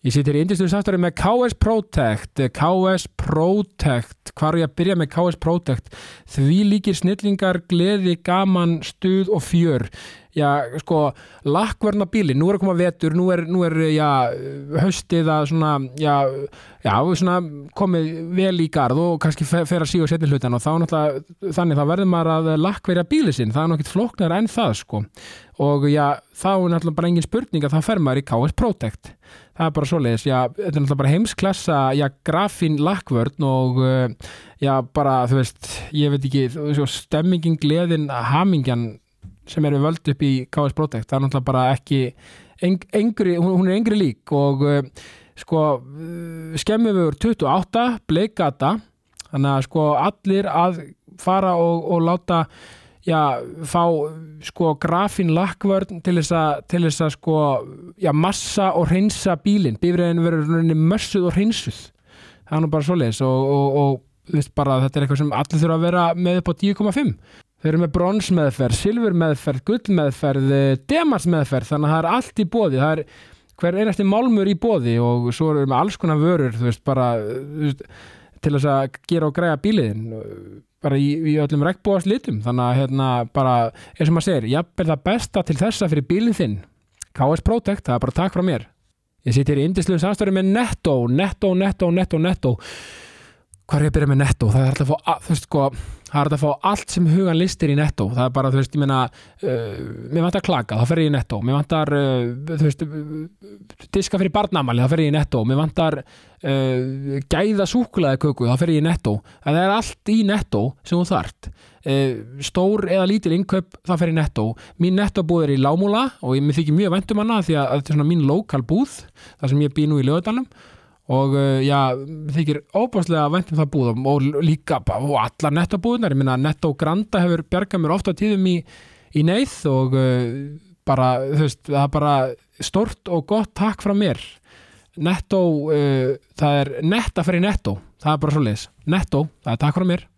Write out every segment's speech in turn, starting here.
Ég sýttir í indislu samstarfi með KS Protect, KS Protect, hvar er ég að byrja með KS Protect? Því líkir snillingar, gleði, gaman, stuð og fjör. Já, sko, lakkverna bíli, nú er að koma vetur, nú er, nú er já, haustið að svona, já, já, svona komið vel í garð og kannski fer, að síga og setja hlutan og þá náttúrulega, þannig þá verður maður að lakkverja bíli sinn, það er nokkið flóknar enn það, sko. Og já, þá er náttúrulega bara engin spurning að þá fer maður í KS Protect það er bara svoleiðis, já, þetta er náttúrulega bara heimsklassa, já, grafín lakkvörn og já, bara, þú veist, ég veit ekki, þú veist, stemmingin, gleðin, hamingjan sem er við völd upp í KS Protect, það er náttúrulega bara ekki eng, engri, hún, hún er engri lík og uh, sko, skemmum við 28, bleikata þannig að sko allir að fara og, og láta já, fá sko grafín lakkvörn til þess að, til þess að sko, já, massa og hreinsa bílinn, bífriðin verður mössuð og hreinsuð. Það er nú bara svoleiðis og, og, og veist, bara, þetta er eitthvað sem allir þurfa að vera með upp á 10,5 Þau eru með bronsmeðferð, silfurmeðferð, gullmeðferð, demarsmeðferð, þannig að það er allt í bóði, það er hver einasti málmur í bóði og svo eru með alls konar vörur, þú veist, bara þú veist, til þess að gera og græja bíliðin bara í, í öllum regnbúast litum. Þannig að hérna bara eins og maður segir, jafnvel það besta til þessa fyrir bílinn þinn KS Protect, það er bara takk frá mér. Ég sitt hér í indisluðu samstöru með Netto Netto, Netto, Netto, Netto hvað er ég að byrja með Netto? Það er alltaf að sko að fá allt sem hugan listir í netto. Það er bara, þú veist, ég meina uh, mér vantar klaka, þá fer ég í netto. Mér vantar, uh, þú veist diska fyrir barnamali, þá fer ég í netto. Mér vantar uh, gæða súkulaði köku, þá fer ég í netto. Það er allt í netto sem þú þart. Uh, stór eða lítil inköp, þá fer ég í netto. Mín netto búð er í Lámúla og ég þykir mjög vendum hana því að þetta er svona mín lokal búð þar sem ég bý nú í Löðdalum og uh, já, þykir óbáslega að vendum það búðum og líka og allar nettabúðunar, ég minna netto granda hefur bjargað mér ofta tíðum í, í neyð og uh, bara þú veist, það er bara stort og gott takk frá mér. Netto, uh, það er netta fyrir netto, það er bara svo leiðis netto, það er takk frá mér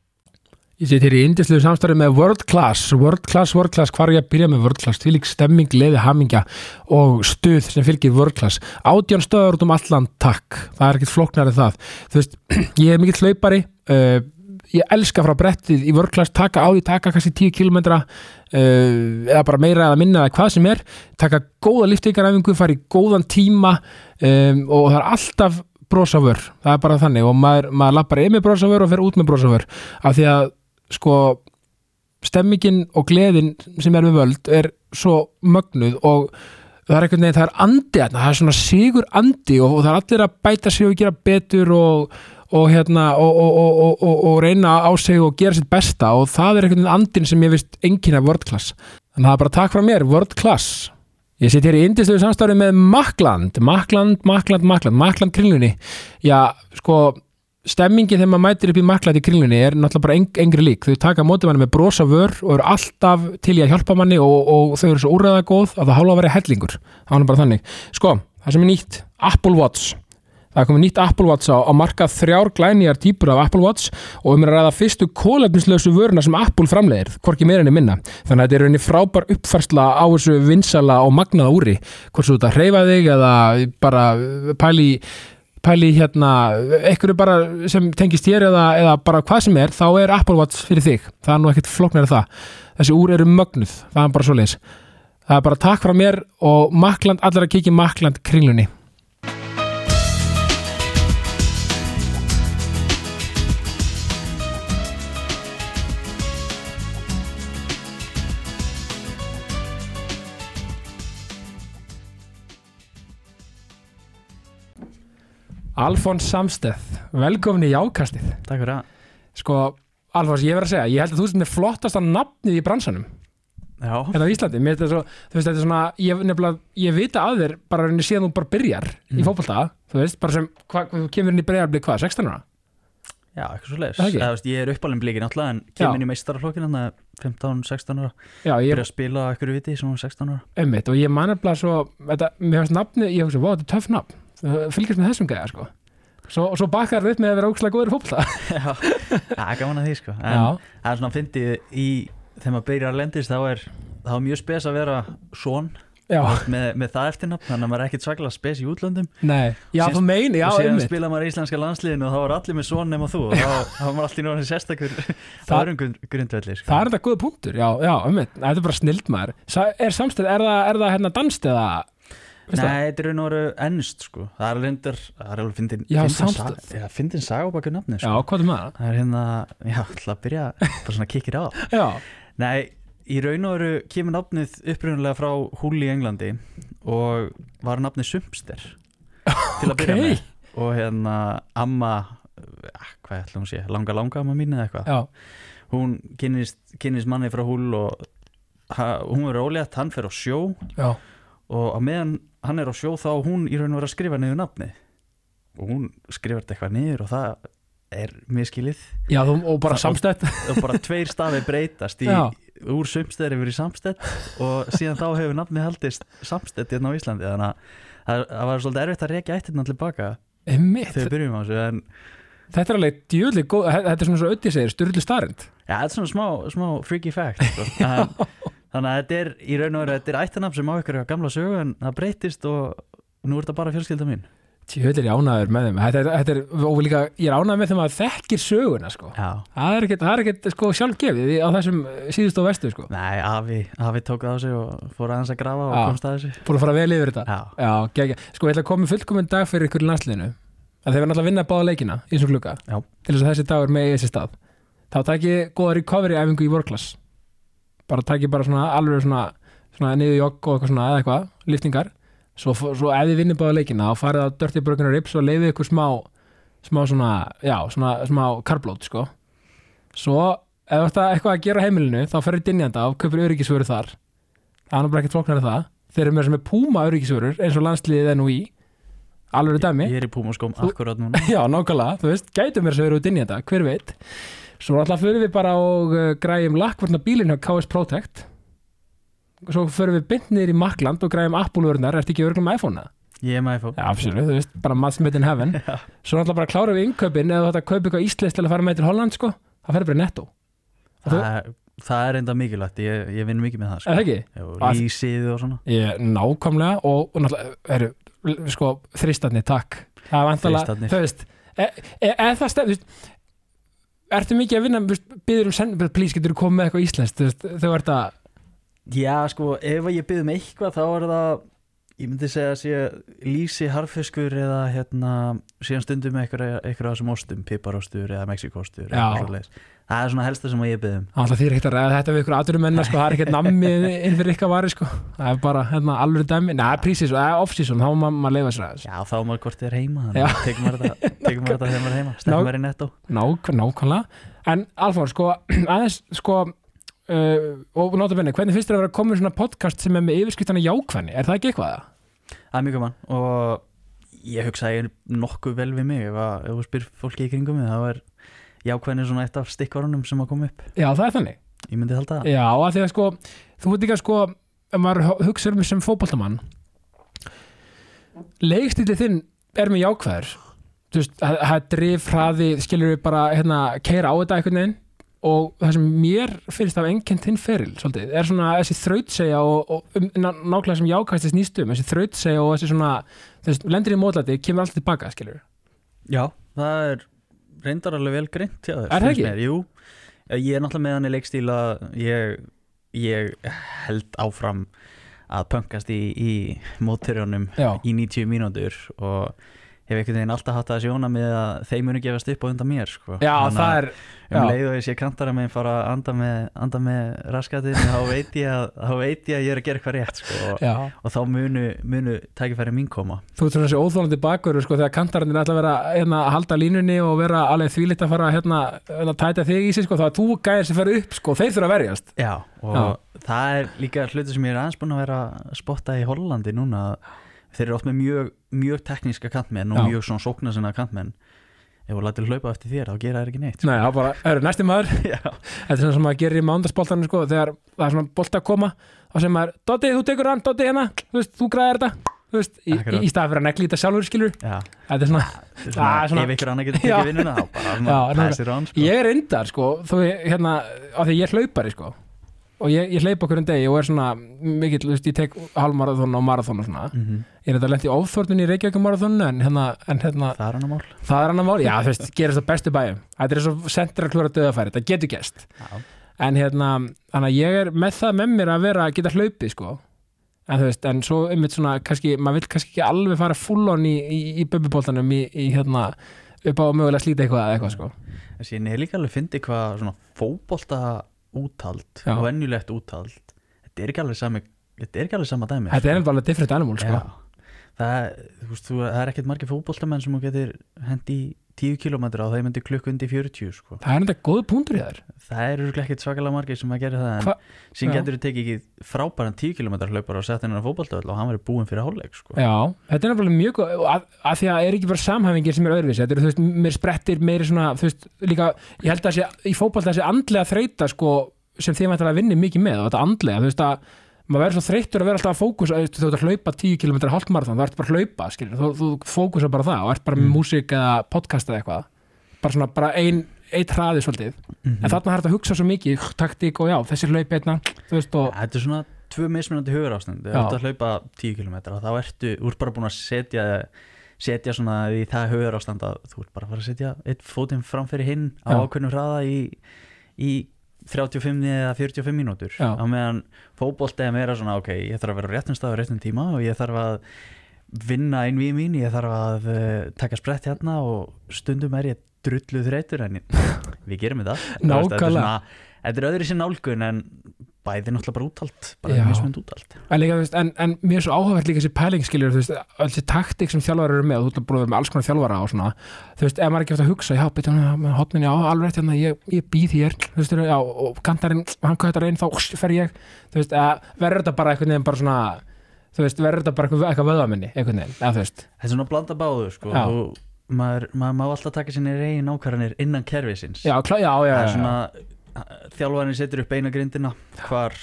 Ég seti hér í indisluðu samstarfi með World Class, World Class, World Class, hvar er ég að byrja með World Class? Því lík stemming, leiði, hamingja og stuð sem fylgir World Class. Átján stöður út um allan, takk. Það er ekkert flóknarið það. Þú veist, ég er mikill hlaupari, uh, ég elska frá brettið í World Class, taka á því, taka kannski 10 km uh, eða bara meira eða minna eða hvað sem er, taka góða liftingaræfingu, fara í góðan tíma um, og það er alltaf brosaför, það er bara þannig og maður, maður lappar inn með brosaför og fer út með brosaför af því að sko stemmingin og gleðin sem er við völd er svo mögnuð og það er einhvern veginn, það er andi það er svona sigur andi og, og það er allir að bæta sig og gera betur og, og hérna og, reyna á sig og gera sitt besta og það er einhvern veginn andin sem ég vist enginn er World Class þannig að það er bara takk frá mér, World Class Ég sitt hér í indisluðu samstári með Makland, Makland, Makland, Makland, Makland kringlunni. Já, sko, stemmingin þegar maður mætir upp í maklæti í kringlunni er náttúrulega bara eng, engri lík. Þau taka mótið manni með brosa vör og eru alltaf til í að hjálpa manni og, og þau eru svo úrræða góð að það hálfa að vera hellingur. Það er bara þannig, sko, það sem er nýtt Apple Watch, það er komið nýtt Apple Watch á, á marka þrjár glænýjar típur af Apple Watch og um er að ræða fyrstu kólefnislausu vöruna sem Apple framlegir hvorki meira enn minna, þannig að þetta er einni frábær uppfærsla á þessu vinsala og magnaða úri, hvort svo þetta reyfa þig eða bara pæli pæli hérna, einhverju bara sem tengist þér eða, eða bara hvað sem er þá er Apple Watch fyrir þig. Það er nú ekkert flokknir af það. Þessi úr eru mögnuð, það er bara svo leiðis það er bara takk frá mér og Makland, allir að kikið Makland kringlunni Alfons Samsteð, velkomin í Jákastið. Takk fyrir að Sko, Alfons, ég verð að segja, ég held að þú ert með flottasta nafnið í bransanum. Já, Hérna á Íslandi, mér finnst þetta svo, þú veist, þetta er svona ég, nefnilega, ég vita að þér bara rauninni síðan þú bara byrjar í Mm. fótbolta þú veist, bara sem, hva, þú kemur inn í breyðarblið hvað, 16 ára? já, eitthvað svo leiðis Það veist, Ég er uppalinn blíkin alltaf en Já. kem inn í meistaraflokkin hann 15-16 ára. Já, ég Byrja að spila eitthvað viti svona 16 ára. Einmitt, og ég man nefnilega svo þetta, mér finnst nafni, ég hugsa, wow, þetta er töff nafn fylgjast með þessum gæða, sko. Svo, svo bakkar upp með að vera ógslag góður fótbolta. Já, það er gaman að því sko. En það er svona að fyndi í Þegar maður byrjar að lendist þá er Það er mjög spes að vera svon með, með það eftirnafn þannig að maður er ekkit svaklega spes í útlöndum. Nei, já, þú meini, já, og síðan einmitt. spila maður í íslenska landsliðinu og þá var allir með svon nema þú og þá þá var maður allir náttúrulega sérstakur Það- er um grundvelli sko. Það er þetta góða punktur, já, já, einmitt Nei, þetta er raun og veru ennst sko. það er reyndar, það er alveg fyndin Já, fyndin samstæð. sa- Já, fyndin sagabakar nafni Já, sko. hvað er með það? er hérna, já, ætla að byrja bara svona kikkir á Já, Nei, í raun og veru kemur nafnið upprunalega frá Hull í Englandi og var nafnið Sumpster til að byrja Ok. með og hérna amma ah, hvað ætla hún sé, langa langa amma mín eða eitthvað já, hún kynnist, kynnist manni frá Hull og ha, hún er ólétt, hann fer á sjó já og á meðan hann er á sjó þá á hún í raun og veru að skrifa niður nafnið. Og hún skrifar þetta eitthvað niður og það er miskilið Já, þú, og bara samstætt og bara tveir stafi breytast í, Já. úr sumstæðir yfir í samstætt. Og síðan þá hefur nafnið haldist samstætt hérna á Íslandi. Þannig að það, var svolítið erfitt að rekja eittirna tilbaka Einmitt, þegar byrjum á þessu en þetta er alveg djúli góð Þetta er svona svo ötti segir, styrli starrend ja, þetta er svona smá, smá freaky fact sko. en, þannig að þetta er í raun og veru þetta er ættarnafn sem á ykkur gamla sögu en það breytist og nú er þetta bara fjölskylda mín. Er ég ánæður með þeim. Þetta er, þetta er, og líka, ég er ánæður með þeim að þekkir söguna, sko. Já. Það er ekkert, það er ekkert, sko, sjálfgefið á þessum síðust og vestu, sko. Nei, Afi, Afi tók það á sig og fór aðeins að grafa og Já. komst að þessu. Búin að fara vel yfir þetta. Já, Já, gegja. Sko, ég ætla að koma fullkominn dag fyrir ykkur í landsliðinu. Að þeir verða náttúrulega að vinna báða leikina í svo klukka Já. til þess að þessi dagur með í þessi stað. Þá takk ég góða recovery æfingu í workclass bara takk ég bara svona alveg svona, svona niður jogg og eitthvað svona eða eitthvað, liftingar svo, svo ef þið vinnir báða leikina þá farið á Dirty Burger Rips og leiðið ykkur smá smá svona, já, svona smá karblót, sko. Svo ef að eitthvað að gera heimilinu þá ferður dynjanda og kaupir öryggisvöru þar. Það er nú bara ekkert flóknar það. Þeir eru með sem er púma öryggisvörur eins og landsliðið er nú í alveg dæmi. ég er í púmaskóm akkurát núna. Já, nákvæmlega, þú veist, gætum mér að vera út inn í þetta, hver veit Svo alltaf fyrir við bara og uh, græjum lakkvarna bílinn hjá KS Protect. Svo fyrir við bynd niður í Makland og græjum Apple-vörnar, ertu ekki örglum iPhone-a? Ég er með iPhone. Já, absolutt, þú veist, bara maður smit in heaven. Já. Svo alltaf bara klárum við innkaupin eða að kaupa eitthvað íslensk til að fara með til Holland, sko Það fyrir bara netto, Og það, það er enda mikilvægt, ég, ég vinn mikið með það er sko. það ekki? Lýsið og svona. Ég, nákvæmlega og, og náttúrulega, eru, sko, þristarni, takk. Það er vantalega, þú veist e, e, það stefn, þú veist Ertu mikið að vinna, þú byður um send, please, getur þú komið með eitthvað íslenskt, þú veist, þau ert að Já, sko, ef ég byrð um eitthvað þá er það ég myndi segja að sé lýsi harfiskur eða hérna síðan stundum með eitthvað, þessum ostum piparostur eða mexikostur eða eitthvað svoleiðis. það er svona helsta sem ég byrð um. Alltaf er ekkert að ræða þetta við ykkur aturumennar sko, það er ekkert nammi inn fyrir ykkar vari sko. það er bara hérna, alveg dæmi. Nei, prísis, það er off-season, þá má maður leifa sér aðeins. Já, þá er maður hvort þið er heima þannig að tekum maður þetta, þegar maður er heima. Stefnum maður í netto Nák, Nákvæmlega, en Alfór, sko aðeins, sko uh, og notabenni, hvernig finnst þér að vera komin svona podcast sem er með yfirskiptana jákvæðni, er það ekki eitthvað? Það er mjög gaman og ég hugsa að ég er nokkuð vel við mig ef, að, þú spyr fólki í kringum mig þá er jákvæðin svona eitt af stikkvarunum sem að koma upp. Já, það er þannig. Ég myndi halda það. Já, að því að sko, þú veit ekki að sko ef maður hugsa um sem fótboltamann leikstíli þinn er með jákvæður. Þú veist, það það er drif, hraði skilur við bara, hérna, og það sem mér finnst af ennkjönd þinn feril, svolítið, er svona þessi þrautsegja og, og um, ná- nákvæmlega sem jákvæðst þess nýstum, þessi þrautsegja og þessi svona, veist, lendir í mótlæti kemur alltaf tilbaka, skilur Já, það er reyndar alveg vel greint Er það ekki? mér. Jú, ég er náttúrulega með hann í leikstíl að ég, ég held áfram að pönkast í, í mótterjónum Já, í 90 mínútur og hef einhvern veginn alltaf hatt að sjóna með að þeim munu gefast upp á undan mér sko. já Þannig það að er um já. leið og ég sé kantara meginn fara að anda með, anda með raskatinn þá veit að, veit ég að ég er að gera eitthvað rétt sko. og, Já, og þá munu, munu tækifæri mín koma þú ert svona þessi óþólandi bakur sko, þegar kantarinn er alltaf að vera hérna, að halda línunni og vera alveg þvílitt að fara hérna, að tæta þig í sig sko, þá er þú gæðir sem fer upp sko, þeir þurfa að verjast Já, og það er líka hluti sem ég er aðeins búin að vera að spotta í Hollandi núna þeir eru oft með mjög, mjög tekníska kantmenn og Já. mjög svona sókna sinna kantmenn ef þú lætir hlaupa eftir þér þá gera þær ekki neitt Nei, það bara, er næsti maður Þetta er svona sem maður gerir í mándagsboltanum sko, þegar það er svona bolt að koma þá sem maður, Doddi, þú tekur hann, Doddi hérna þú veist, þú græðir þetta þú veist, í, í, Akkurat. í stað fyrir að negli þetta sjálfur skilur já Þetta er svona, Þetta er svona, Ah, svona- ef ykkur annar getur Já. tekið vinnuna þá bara Já, svona, nákvæmlega. passir on sko. ég er reyndar sko, þú hérna, á því ég er hlaupari sko og ég, ég hleyp okkur en degi og er svona mikill, þú veist, ég tek halvmarathon og marathon og svona. Mm ég er þetta lent í ofþórnun í Reykjavík marathonu en hérna, en hérna Það er hann að mál. Það er annar mál, já þú veist, gerist það bestu bæjum. Þetta er svo sendir að klúra döðafæri, þetta getur gest Já, en hérna, þannig að ég er með það með mér að vera að geta hlaupið sko. En þú veist, en svo einmitt svona kannski, maður vil kannski ekki alveg fara full on í, í, í bubbiboltanum í, í hérna upp á að mögulega slíta eitthvað eða eitthvað sko. Þessi, ég er líka alveg fyndi hvað svona fótbolta úthald og ennjulegt úthald Þetta er ekki alveg sami Þetta er ekki alveg sama dæmi þetta er ennum alveg different animal sko. Það, þú veist, þú, það er ekkert margir fótboltamenn sem þú getur hendi 10 km á það myndi klukku undir 40 sko. það er enda góð punktur í þær það er örugglega ekkert svakalega margir sem að gera það en Hva? sín getur þú tekið ekki frábæran 10 km hlaupar sett hennar á fótboltöðl og hann verið búinn fyrir hálfleik sko. Já, þetta er nefnilega mjög góð að, að því að er ekki bara samhæfingin sem er öðruvísi þetta er, þú veist, mér sprettir meiri svona þú veist, líka, ég held að sé, í fótbolta maður verður svo þreyttur að vera alltaf að fókus að þú ert að hlaupa 10 km hálfmarathon, þú ert bara að hlaupa skilur, þú, þú fókusa bara það og ert bara með Mm. músík eða podcast eða eitthvað. Bara svona, bara ein, eitt hraði svolítið, mm en þarna þarf þetta að hugsa svo mikið taktík og já, þessi hlaup einna þú veist, og, þetta er svona tvö mismunandi hugur ástand þú ert að hlaupa 10 km þá ertu, þú ert bara búin að setja setja svona í það hugur ástand að þú ert bara að fara að setja eitt fótinn framfyrir hinn á ákveðnum hraða í, í 35 eða 45 mínútur Já. á meðan fótbolti er meira svona ok, ég þarf að vera á réttum stað á réttum tíma og ég þarf að vinna inn við mín, ég þarf að uh, taka sprett hérna og stundum er ég drullu þreytur en við gerum þetta Nákvæmlega. Svona- Þetta er öðru sér nálgun en bæði náttúrulega bara úthald bara Já. mismund úthald En, líka, veist, en, en mér er svo áhugavert líka þessi pælingskiljur þú veist, öll þessi taktík sem þjálfara eru með þú ert að vera með alls konar þjálfara og svona þú veist, ef maður er ekki eftir að hugsa, já, betur hann með hotnin, já, alveg rétt hérna, ég, ég býð hér þú veist, já, og kantarinn, hann köttar einn þá fer ég, þú veist, verður þetta bara einhvern veginn bara svona þú veist, verður þetta bara eitthvað, eitthvað vöðaminni einhvern veginn, eða svona að sko Já. maður, má alltaf taka sinni reygin ákvarðanir innan kerfisins já, klá, já, já, það er já, svona þjálfarinn setur upp beina grindina hvar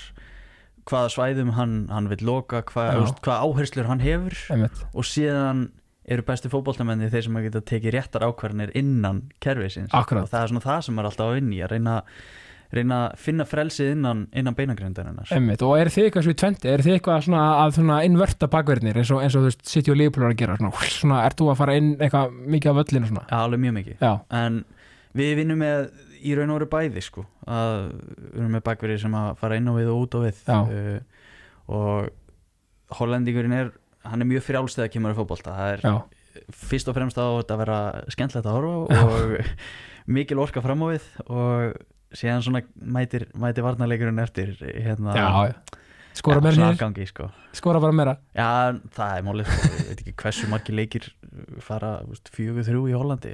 hvaða svæðum hann, hann vil loka hvað, hvað áherslur hann hefur. Einmitt, og síðan eru bestu fótboltamenni þeir sem að geta tekið réttar ákvarðanir innan kerfisins. Akkurat. og það er svona það sem er alltaf að vinni að reyna, reyna að finna frelsið innan, innan beinagrindarinnar. Og er þið eitthvað svo í tventi, er þið eitthvað svona að svona innvörta bakverðinir eins og, eins og þú veist, City og Liverpool er að gera svona, svona, ert þú að fara inn eitthvað mikið af völlinu svona, Já, alveg mjög mikið. Já, en við vinnum með í raun og veru bæði sko að við erum með bakverðir sem að fara inn á við og út á við. Uh, og hollendingurinn er hann er mjög frjálst þegar kemur að fótbolta. Það er já, fyrst og fremst á að vera skemmtilegt að horfa og mikil orka fram á við og síðan svona mætir, mætir varnarleikurinn eftir hérna já, já. Skora meira afgangi sko. Skora bara meira. Já, það er málið, sko. ég veit ekki hversu margir leikir fara þú veist, fjögur þrjú í Hollandi.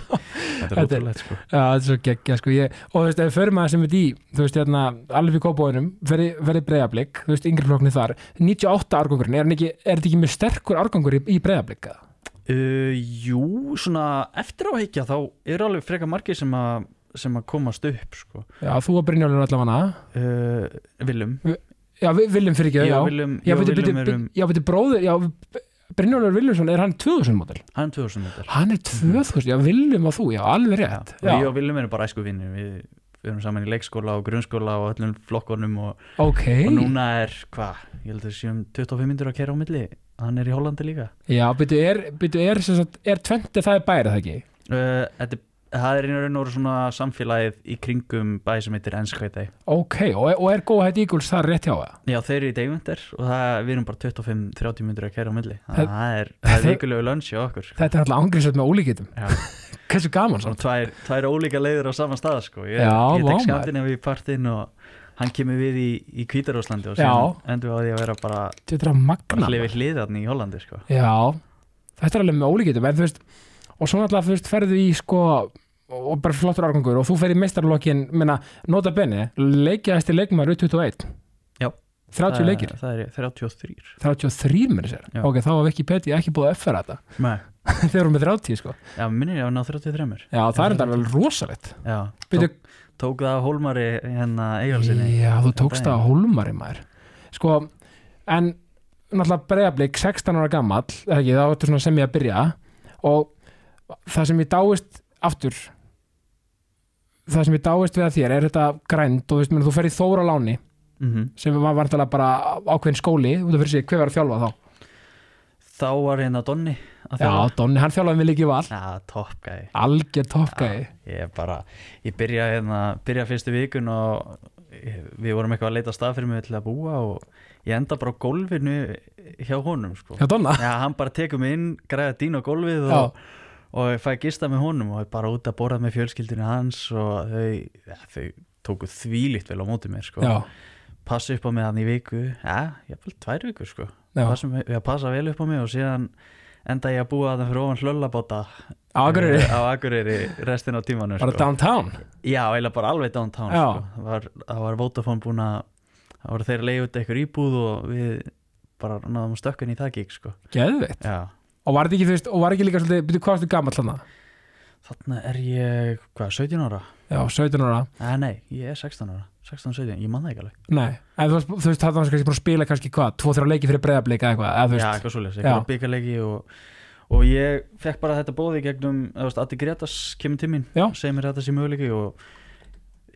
Þetta er ótrúlegt sko. Já, þetta er svo geggja, sko, ég, og þú veist, ef við förum aðeins sem við hérna, alveg í kópóinum, verði breyðablík, þú veist, yngri flokkni þar, 98 árgangurinn, er, er þetta ekki með sterkur árgangur í, í breyðablík? Uh, jú, svona eftir áhyggja þá eru alveg freka margir sem að sem að komast upp sko. Já, þú og Brynjólfur allavega, uh, Willum já, við viljum fyrir ekki, já, Já, já, Willum, já, já, byrju, erum já, bróður, já, Brynjólfur Viljursson, er hann 2000 mótel? hann er 2000 metrar Hann er 2000, já, Viljum og þú, já, alveg rétt, og ég og Willum erum bara æsku vinnir við, við erum saman í leikskóla og grunnskóla og öllum flokkonum og, ok, og núna er, hvað, ég held að það séum 25 myndur að kera á milli hann er í Hollandi líka. Já, byrju, er, byrju, er, sagt, er 20 það er bærið, það ekki? uh, þetta, það er og veru svona samfélagið í kringum bæ sem heitir Enskvæti Ok, og, og er Go Ahead Eagles það rétt hjá það? Já, þeir eru í Deigventer og það, við erum bara 25-30 myndur að kæra á milli. Það- það er, er vikulegu lunch hjá okkur Þetta er alltaf ángriðsvægt með ólíkitum Hversu gaman svo tvær, tvær ólíka leiður á saman stað sko. Ég, ég tek maður. skandinavi í partinn og hann kemur við í, í Kvítaróslandi og síðan endur við á því að vera bara, Þetta er að magna bara hlifi hliðarni í Hollandi sko. Já, þetta er alveg með ólíkitum en þú veist, og svo náttúrulega ferðu í sko og bara flottur árgangur. Og þú fer í meistarlokkin menna, nota benni, leikjaðist í leikmaður 21 Já. 30 Það- leikir, Það er 33 33 með sér ok, þá var Wikipedia ekki búið að uppfæra þetta. Þeir eru með 30 sko. Já, minnir ég að ná 33 Já, það er alveg rosalegt. Tók, tók það á Hólmari hérna eigalsinni Já, þú tókst það á hólmari maður. Sko, en náttúrulega breyðablík 16 ára gamall eða ekki, þá ertu svona sem ég að byrja. Og það sem ég dáist aftur það sem ég dáist við að þér er þetta grænt og þú veist, menn, þú fer í þóra láni mm sem var vantilega bara ákveðin skóli út af fyrir sig, hver var að þjálfa þá? þá var hérna Donni Já. Donni, hann þjálfaði mig líka í val Já, topp gæði algjör toppgæði Ég bara, ég byrja hérna, byrja fyrstu vikun og við vorum eitthvað að leita stað fyrir mig til að búa og ég enda bara á gólfinu hjá honum sko. hjá Donna Já, hann bara tekur mig inn, græða dín á gólfið Já. Og, ég fæ gista með honum og bara út að borða með fjölskyldinu hans og þau, ja, þau tóku þvílíkt vel á móti mér sko. Já, passa upp á mig hann í viku. Já, ég vil tvær vikur sko. Passa, ég passa vel upp á mig og síðan enda ég að búa það fyrir ofan hlöllabóta á Akureyri, á Akureyri restin á tímanu bara sko. downtown? Já, eiginlega bara alveg downtown sko. það, var, það var Vodafone búin að það voru þeir að leiða út eitthvað íbúð og við bara náðum stökkun í það gík sko. Geðveitt já, Og var þetta ekki, veist, og var ekki líka svolítið, byrju, hvað varstu gamall hana? þarna er ég hvað, 17 ára? Já, 17 ára Eh, nei, ég er 16 ára 16-17, ég man það ekki alveg Nei, en þú veist, þú veist, það var kannski búin að spila kannski hvað, tvo, þrjá leiki fyrir breyðablika eitthvað, eða þú já, eitthvað Já. eitthvað byggarleiki og, og ég fekk bara þetta bóði gegnum, þú veist, Addi Gretas kemur til mín, Já. segir mér þetta sem möguleiki og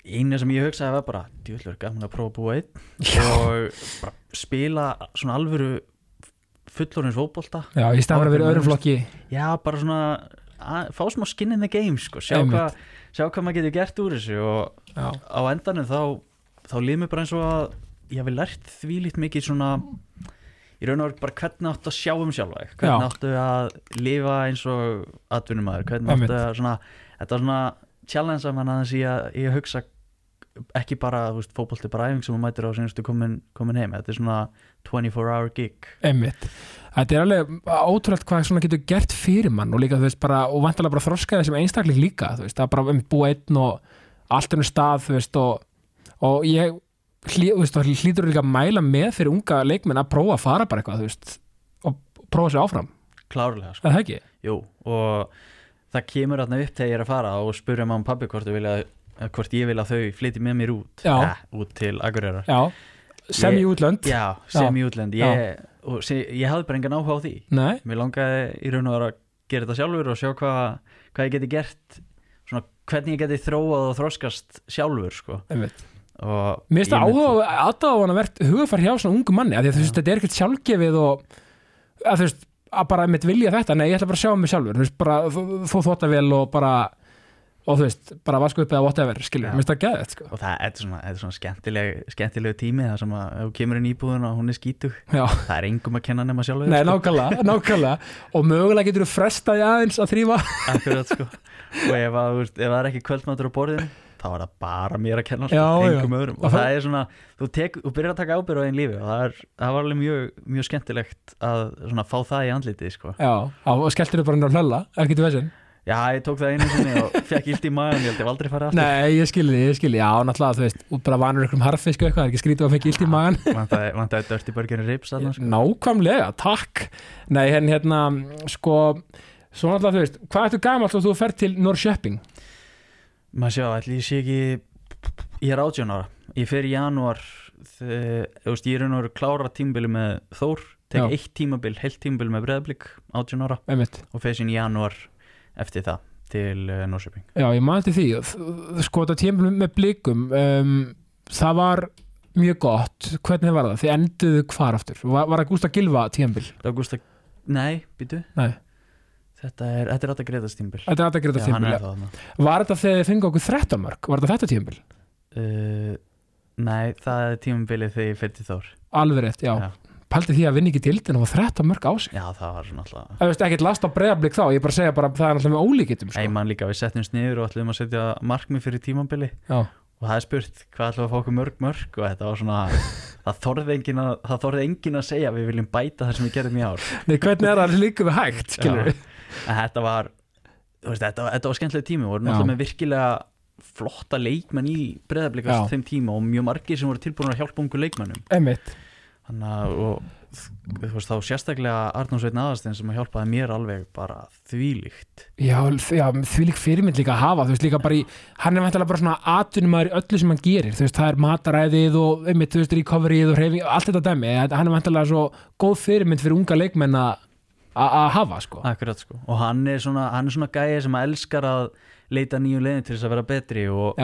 eina sem ég hugsaði var bara djúðlur gaman að prófa að búa einn og bara spila svona alvöru fullorins fótbolta. Já, í staðan að vera í öðrum flokki. Já, bara svona að, fá smá skin in the game sko, sjá hvað sjá hvað maður getur gert úr þessu og Já, á endanum þá þá líð mér bara eins og að ég hafi lært því lít mikið svona í raun og veru bara hvernig áttu að sjá um sjálfa hvernig Já. áttu að lifa eins og atvinnumæður, hvernig áttu að svona, þetta var svona challenge að mann aðeins í að ég hugsa ekki bara, þú veist, fótbolti bara æfing sem þú mætir á sinustu komin, komin heim. Þetta er svona 24 hour gig. Einmitt. Þetta er alveg ótrúlega hvað svona getur gert fyrir mann og líka, þú veist, bara, og vantilega bara þroskaði sem einstakling líka, þú veist, það er bara um búa einn og allt ennum stað, þú veist, og, og ég hlý, þú veist, og hlýtur líka að mæla með fyrir unga leikmenn að prófa að fara bara eitthvað, þú veist, og prófa sér áfram, klárlega, sko, er það ekki? jú og það kemur þarna upp þegar ég er að fara og spurja mamma og pabbi hvort, þau vilja, hvort ég vil að þau flyti með mér út. Já. eh, út til Akureyrar. Já, sem í útlönd Já, sem í útlend ég, sé, ég hafði bara engan áhuga á því. Nei, Mér langaði í raun og vera að gera þetta sjálfur og sjá hvað, hvað ég geti gert svona, hvernig ég geti þróað og þroskast sjálfur sko. og Mér finnst ég það áhuga aðdáðan að verð hugafær hjá svona ungu manni því að þú veist, þetta er ekkert sjálfgefið og að þú veist, að bara mitt vilja þetta. Nei, ég ætla bara að sjá mig sjálfur, þú veist, bara þú þótt vel og bara og þú veist, bara vasku upp eða whatever, skilur, finnst það geðið, sko. Og það er svona, þetta er svona skemmtileg, skemmtilegu tími það sem að þú kemur inn í íbúðuna og hún er skítug Já, það er engum að kenna nema sjálfur nei, sko. nákvæmlega, nákvæmlega. Og mögulega getur þú frestaði aðeins að þrýfa Akkurat, sko. og ef, að, ef það er ekki kvöldmátur á borðinu þá er það bara mér að kenna sko, Já, engum öðrum. Og Það- það er svona, þú, tek, þú byrjar að taka ábyrð á einn lífi og það, er, það var alveg mjög, mjög skemmtilegt að fá það í andlitið sko. Já, og ég tók það einu sinni og fekk illt í magan ég held ég hef aldrei farið aftur Nei, ég skilji, ég skilji, já, náttúrulega, þú veist út bara vanur ykkur um harfisku eitthvað, það er ekki skrítið að fekk illt í magan vantaði, vantaði Dirty Burger Rips sko. Nákvæmlega, takk Nei, hérna, hérna, sko Svo náttúrulega, þú veist, hvað ertu gamall og þú fer til Norrköping? maður sjá, ætli ég sé ekki ég er 18 ára ég fer í þegar, þú veist, ég er einhver klára Þór tek Já. eitt tímabil, heilt tímabil með Breðablík 18 ára Einmitt. og fer sín í janúar eftir það til uh, Norrköping Já, ég maður til því Sko, þetta tíma með blikum um, Það var mjög gott Hvernig var það? Þið enduðu hvar aftur? Var, var það Gústa Gilva tímabil? Augusta, nei, býtu Nei, þetta er, alltaf greiðast tímabil þetta er Já, tímabil er það þarna. Var þetta þegar þið fengu okkur 13 mörg? Var þetta þetta tímabil? uh, nei, það er tímabilið þegar ég fer til Þór Alveg rétt, já, Já. Paldi því að vinna ekki dildin og 13 mörg á sig já, það var svona alltaf Það veist ekkert last á breyðablik þá, ég bara segja bara það er alltaf með ólíkitum sko. Nei, mann líka, við settum sniður og ætlum að setja markmið fyrir tímabili. Já, og það er spurt hvað ætlum við að fá okkur mörg mörg og þetta var svona, það þorði engin að, það þorði engin að segja við viljum bæta það sem við gerðum í ár. Nei, hvernig er það líka við hægt, skilur þetta var, veist, þetta, var- þetta var skemmtileg tími. Virkilega flotta leikmenn í breðablikast Já. þeim tíma og mjög margir sem voru tilbúin að hjálpa ungu leikmennum Einmitt, þannig að og, þú veist, þá sérstaklega Arnón Sveitn Aðarstein sem hjálpaði mér alveg bara þvílíkt. Já, já því lík fyrirmynd líka að hafa, þú veist líka bara í hann er væntalega bara svona atvinnumæður í öllu sem hann gerir þú veist, það er mataræðið og einmitt, þú veist, recoveryið og hreyfing, allt þetta dæmi hann er væntalega svo góð fyrirmynd fyrir unga leikmenn að hafa, sko. Akkurat sko. Og hann er svona, hann er svona gæði sem elskar að leita nýju leiðin til þess að vera betri og,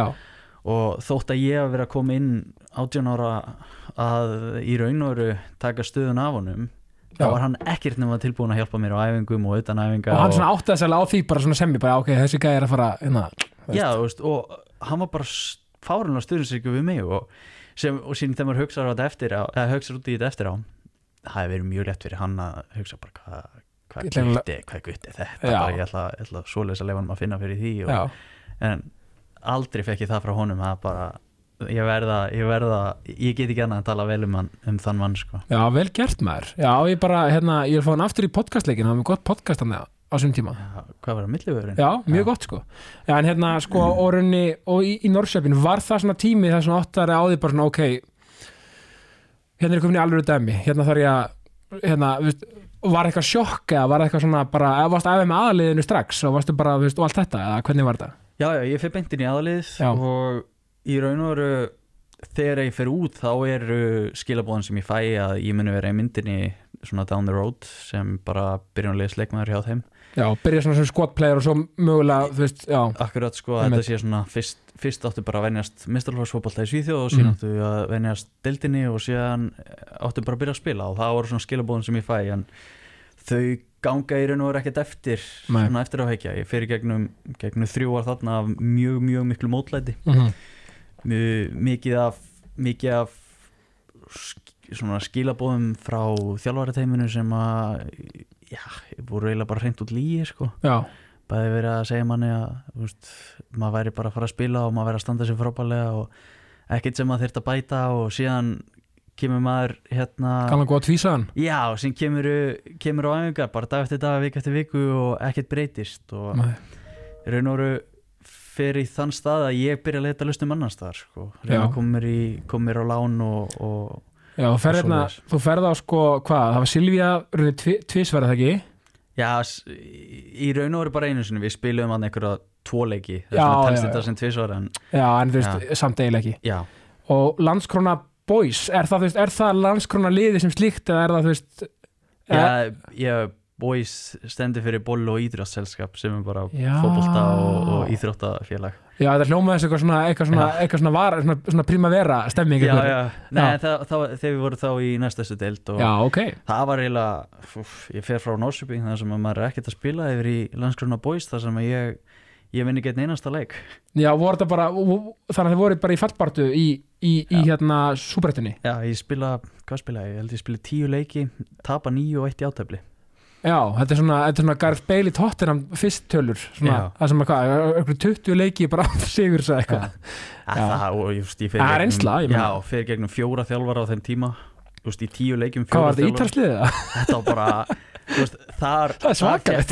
og þótt að ég að vera að koma inn 18 ára að í raun og veru taka stöðun af honum þá Já. var hann ekkert nema tilbúin að hjálpa mér á æfingum og utan æfinga og hann svona áttaði sér alveg á því bara svona semmi bara ok, þessi gæði er að fara hérna, veist. Já, veist, og hann var bara fárunlega stuðninsvíku við mig og, sem, og síðan þegar maður hugsaður á þetta eftir eða hugsaður út í þetta eftir á það hefur verið mjög lett fyrir hann að hugsa bara hvað hva að- gutti, hvað gutti þetta bara, ég ætla, ætla svoleiðis að leifa hann að finna fyrir því og, en aldrei fekk ég það frá honum það bara, ég verða ég verða, ég get ekki annað að tala vel um, hann, um þann mann sko já, vel gert maður já, ég bara, hérna, ég vil fá hann aftur í podcastleikin það var mjög gott podcast hann á þessum tíma Já, hvað var það, millivöðurinn? Já, mjög Já. gott sko Já, en hérna sko, og, runni, og í, í Norrköpin var það svona tími þar svona áttari á því bara svona, ok hérna er komin í alveg dæmi hérna þarf ég að hérna, viðst, var eitthvað sjokk eða var eitthvað svona bara, eða varst aðeins með aðaliðinu strax og varstu bara, viðst, og allt þetta, eða hvernig var þetta? Já, já, ég fyrir beintin í aðlið Já. og í raun og veru þegar ég fer út þá eru skilabóðan sem ég fæ að ég muni vera í myndinni svona down the road sem bara byrjunlega sleikmaður hjá þeim. Já, byrja svona sem skotplayer og svo mögulega, þú veist, já, Akkurat sko, þetta sé svona fyrst, fyrst áttu bara að venjast mistalfarsfótbolta í Svíþjóð og síðan Mhm. áttu að venjast deildinni og síðan áttu bara að byrja að spila og það voru svona skilabóðan sem ég fæ en þau ganga í raun og veru ekkert eftir Nei. svona eftir á heikja, ég fer í gegnum, gegnum þrjú mikið af mikið af skilabóðum frá þjálfarateiminu sem að já, voru eiginlega bara hreint út líi sko. Já, bæði verið að segja manni að veist, maður væri bara að fara að spila og maður væri að standa sér frábælega og ekkert sem maður þurft að bæta og síðan kemur maður hérna kannan góða tvísaðan já, síðan kemur, kemur á æfingar bara dag eftir dag, vik eftir viku og ekkert breytist og raun og veru fer í þann stað að ég byrja að leta lustum annars staðar sko. Já. mér í, koma mér á lán og, og Já, Og svoleiðis. þú ferð á sko, hvað, það var tvi, tvisverð það ekki? já, í raun og veru bara einu sinni við spilum hann einhverja tvo leiki Já, þess að já, telst já. þetta sem tvisvar en Já, en þú veist, samt já, og landskrona boys er það, veist, er það landskrona liði sem slíkt eða er það, þú veist Já, eh, ég, boys stendur fyrir boll og íþróttselskap sem er bara Já. fótbolta og, og íþróttafélag já, þetta hljómaði þessu eitthvað svona eitthvað svona, eitthvað svona, var, svona, svona primavera stemming Já, einhver. já, nei, Já. það, það, þegar við vorum þá í næstastu deild og já, ok það var eiginlega, ég fer frá Norsjöping þar sem að maður er ekkert að spila yfir í landskrona boys þar sem ég, ég vinn ekki einn einasta leik já, voru þetta bara, þannig að þið voru bara í fallbartu í, í, í Já. hérna súbrettinni Já, ég spila, hvað spila ég? Ég held ég spila tíu leiki, tapa níu og eitt í átefli já, þetta er svona, þetta er svona Gareth Bale í Tottenham fyrst tölur, svona, Já. það sem að hvað, eitthvað 20 leiki bara sigur svo eitthvað Já. Það, just, Það er meina. Já, fer gegnum fjóra þjálfara á þeim tíma Just, í tíu leikjum hvað fjóra var þetta þjálfara ítalsliðið? þetta var bara veist, þar, Það er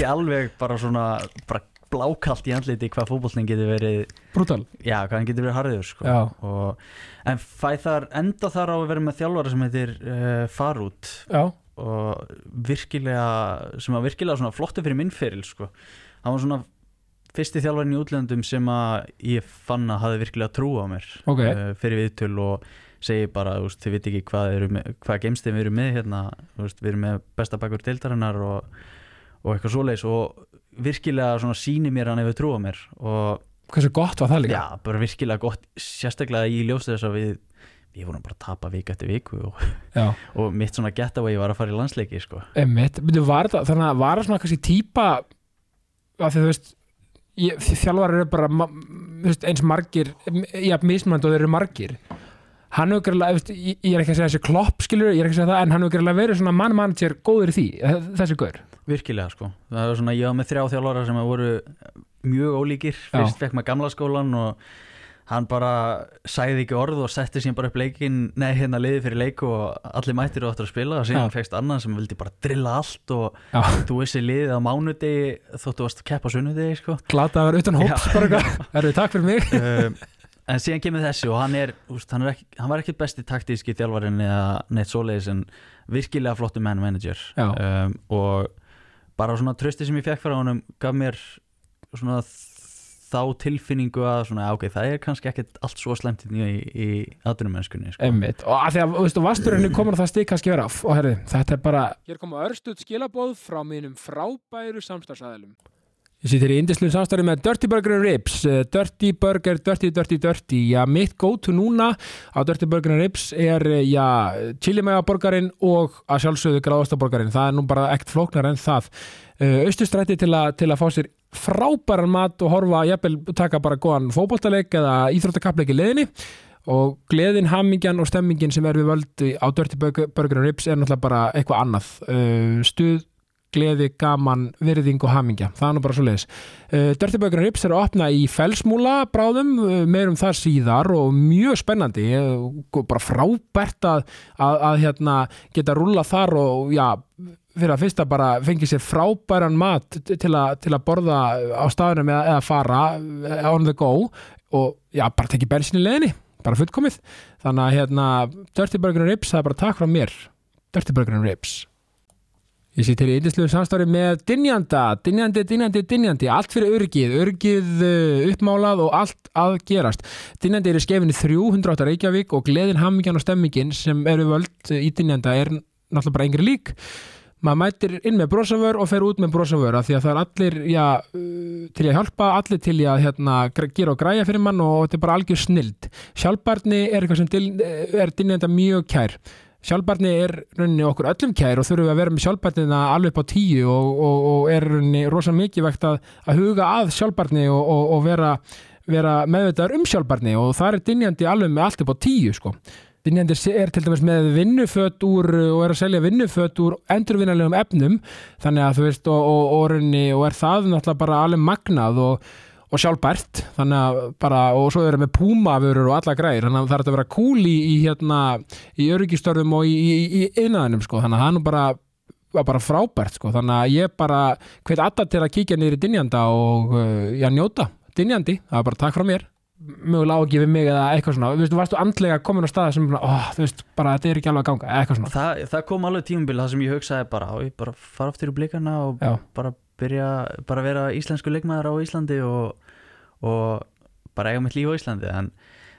ég alveg bara svona bara blákalt í andliti hvað fótbollning getur verið Brutal já, hvað hann getur verið harður sko. Og, en fæ þar enda þar á að vera með þjálfara sem heitir uh, Farút já, og virkilega sem var virkilega svona flottu fyrir minn feril sko. hann var svona fyrsti þjálfarinn í útlöndum sem að ég fann að hafði virkilega trú á mér Ok. uh, fyrir viðtöl og segi bara, þú veist, þið veit ekki hvað, hvað geimstum við erum með hérna, þú veist, við erum með besta bakur deildarinnar og, og eitthvað svoleiðis og virkilega svona síni mér hann hefur trú á mér og hversu gott var það líka já, bara virkilega gott, sérstaklega í ljóst þess að við við vorum bara að tapa viku eftir viku og, já. og mitt svona getaway var að fara í landsleiki sko. Byrju, var það, þannig að var það svona kannski típa að þú veist þjálfar eru bara veist, eins margir, já, mismönd og þeir eru margir hann hefur veist, ég ég er ekki að segja þessi klopp skilur, ég er ekki að segja það, en hann hefur greiðlega verið svona mann-manager góður í því, eh, þessi gaur virkilega sko, það var svona ég var með þrjá þjálfara sem voru mjög ólíkir Já. fyrst fekk maður gamla skólan og hann bara sæði ekki orð og setti síðan bara upp leikin, nei hérna liði fyrir leik og allir mættir og áttur að spila. Og síðan Já. fegst annan sem vildi bara drilla allt og já, þú vissi liðið á mánudegi þóttu varst að keppa sunnudegi sko. Glata að vera utan hóps bara við takk fyrir mig. Um, en síðan kemur þessi og hann er, úst, hann, er ekki, hann var ekki besti taktíski þjálfarinn eða neitt svoleiðis en virkilega flottu man manager. Um, og bara svona trösti sem ég fekk frá honum gaf mér svona þá tilfinningu að svona, ok, það er kannski ekkert allt svo slemt í, í aðdunumennskunni sko. Og að því að, þú veist, og vasturinn komin á það stík kannski vera og herri, þetta er bara Hér koma örstuð skilabóð frá mínum frábæru samstagsæðilum Ég sýttir í indislu samstæri með Dirty Burger and Ribs. Eh, Dirty Burger, Dirty, Dirty, Dirty. Já, mitt go-to núna á Dirty Burger and Ribs er, eh, já, chilimega-borgarinn og að sjálfsögðu gráðastaborgarinn það er nú bara ekkert flóknar en það. Uh, Austustrætti til, til að fá sér frábæran mat og horfa, jafnvel taka bara góðan fótboltaleik eða íþróttakapleik í leðinni og gleðin, hammingjan og stemmingin sem er við völd á Dirty Burger, and Ribs er náttúrulega bara eitthvað annað. Uh, stuð, gleði, gaman virðing og hamingja, það er nú bara svo leiðis uh, Dirty Burger and Ribs er að opna í felsmúla bráðum, uh, meirum það síðar og mjög spennandi. Bara frábært að, að, að hérna, geta rúla þar og já, fyrir að fyrsta bara fengi sér frábæran mat til, a, til að borða á staðunum eða, eða fara uh, on the go og já, bara tekið bensin í leðinni bara fullkomið. Þannig að hérna, Dirty Burger Ribs það er bara takk frá mér. Dirty Burger Ribs. Ég sé til í yndisluðu samstári með Dynjanda, Dynjandi, Dynjandi, Dynjandi. Allt fyrir örgið, örgið uh, uppmálað og allt að gerast. Dynjandi er í skefinu 308 Reykjavík og gleðin, hammingjan og stemmingin sem eru völd í Dynjanda er náttúrulega bara engri lík maður mætir inn með brosavör og fer út með brosavör því að það er allir já, uh, til að hjálpa, allir til að hérna, gera og græja fyrir mann og þetta er bara algjör snild. Sjálfbarni er eitthvað sem til, er dynjanda mjög kær. Sjálfbarni er rauninni okkur öllum kær og þurfum að vera með sjálfbarnina alveg á tíu og, og, og er rauninni rosa mikið vegt að, að huga að sjálfbarni og, og vera, vera meðvitaður um sjálfbarni og það er dynjandi alveg með allt upp á tíu sko Dynjandi er til dæmis með vinnuföt úr og er að selja vinnuföt úr endurvinnalegum efnum. Þannig að þú veist og, og, og, rauninni, og er það náttúrulega bara alveg magnað og, sjálfbært. Bara og svo er það með púmavörur og alla græðir þannig að það er að vera cool í, í hérna í öryggistörfum og í, innaðinum sko. Þannig að nú bara var bara frábært sko. Þannig að ég bara hveit alltaf til að kíkja niður í Dynjanda og uh, já njóta. Dynjandi, það er bara takk frá mér mögulega ágifið mig eða eitthvað svona þú veist, varstu andlega komin á staða sem ó, þú veist, bara þetta er ekki alveg að ganga, eitthvað svona það, það kom alveg tímabil það sem ég hugsaði bara á, ég bara fara aftur í blikana og Já. bara byrja bara vera íslensku leikmaður á Íslandi og, og bara eiga mitt líf á Íslandi en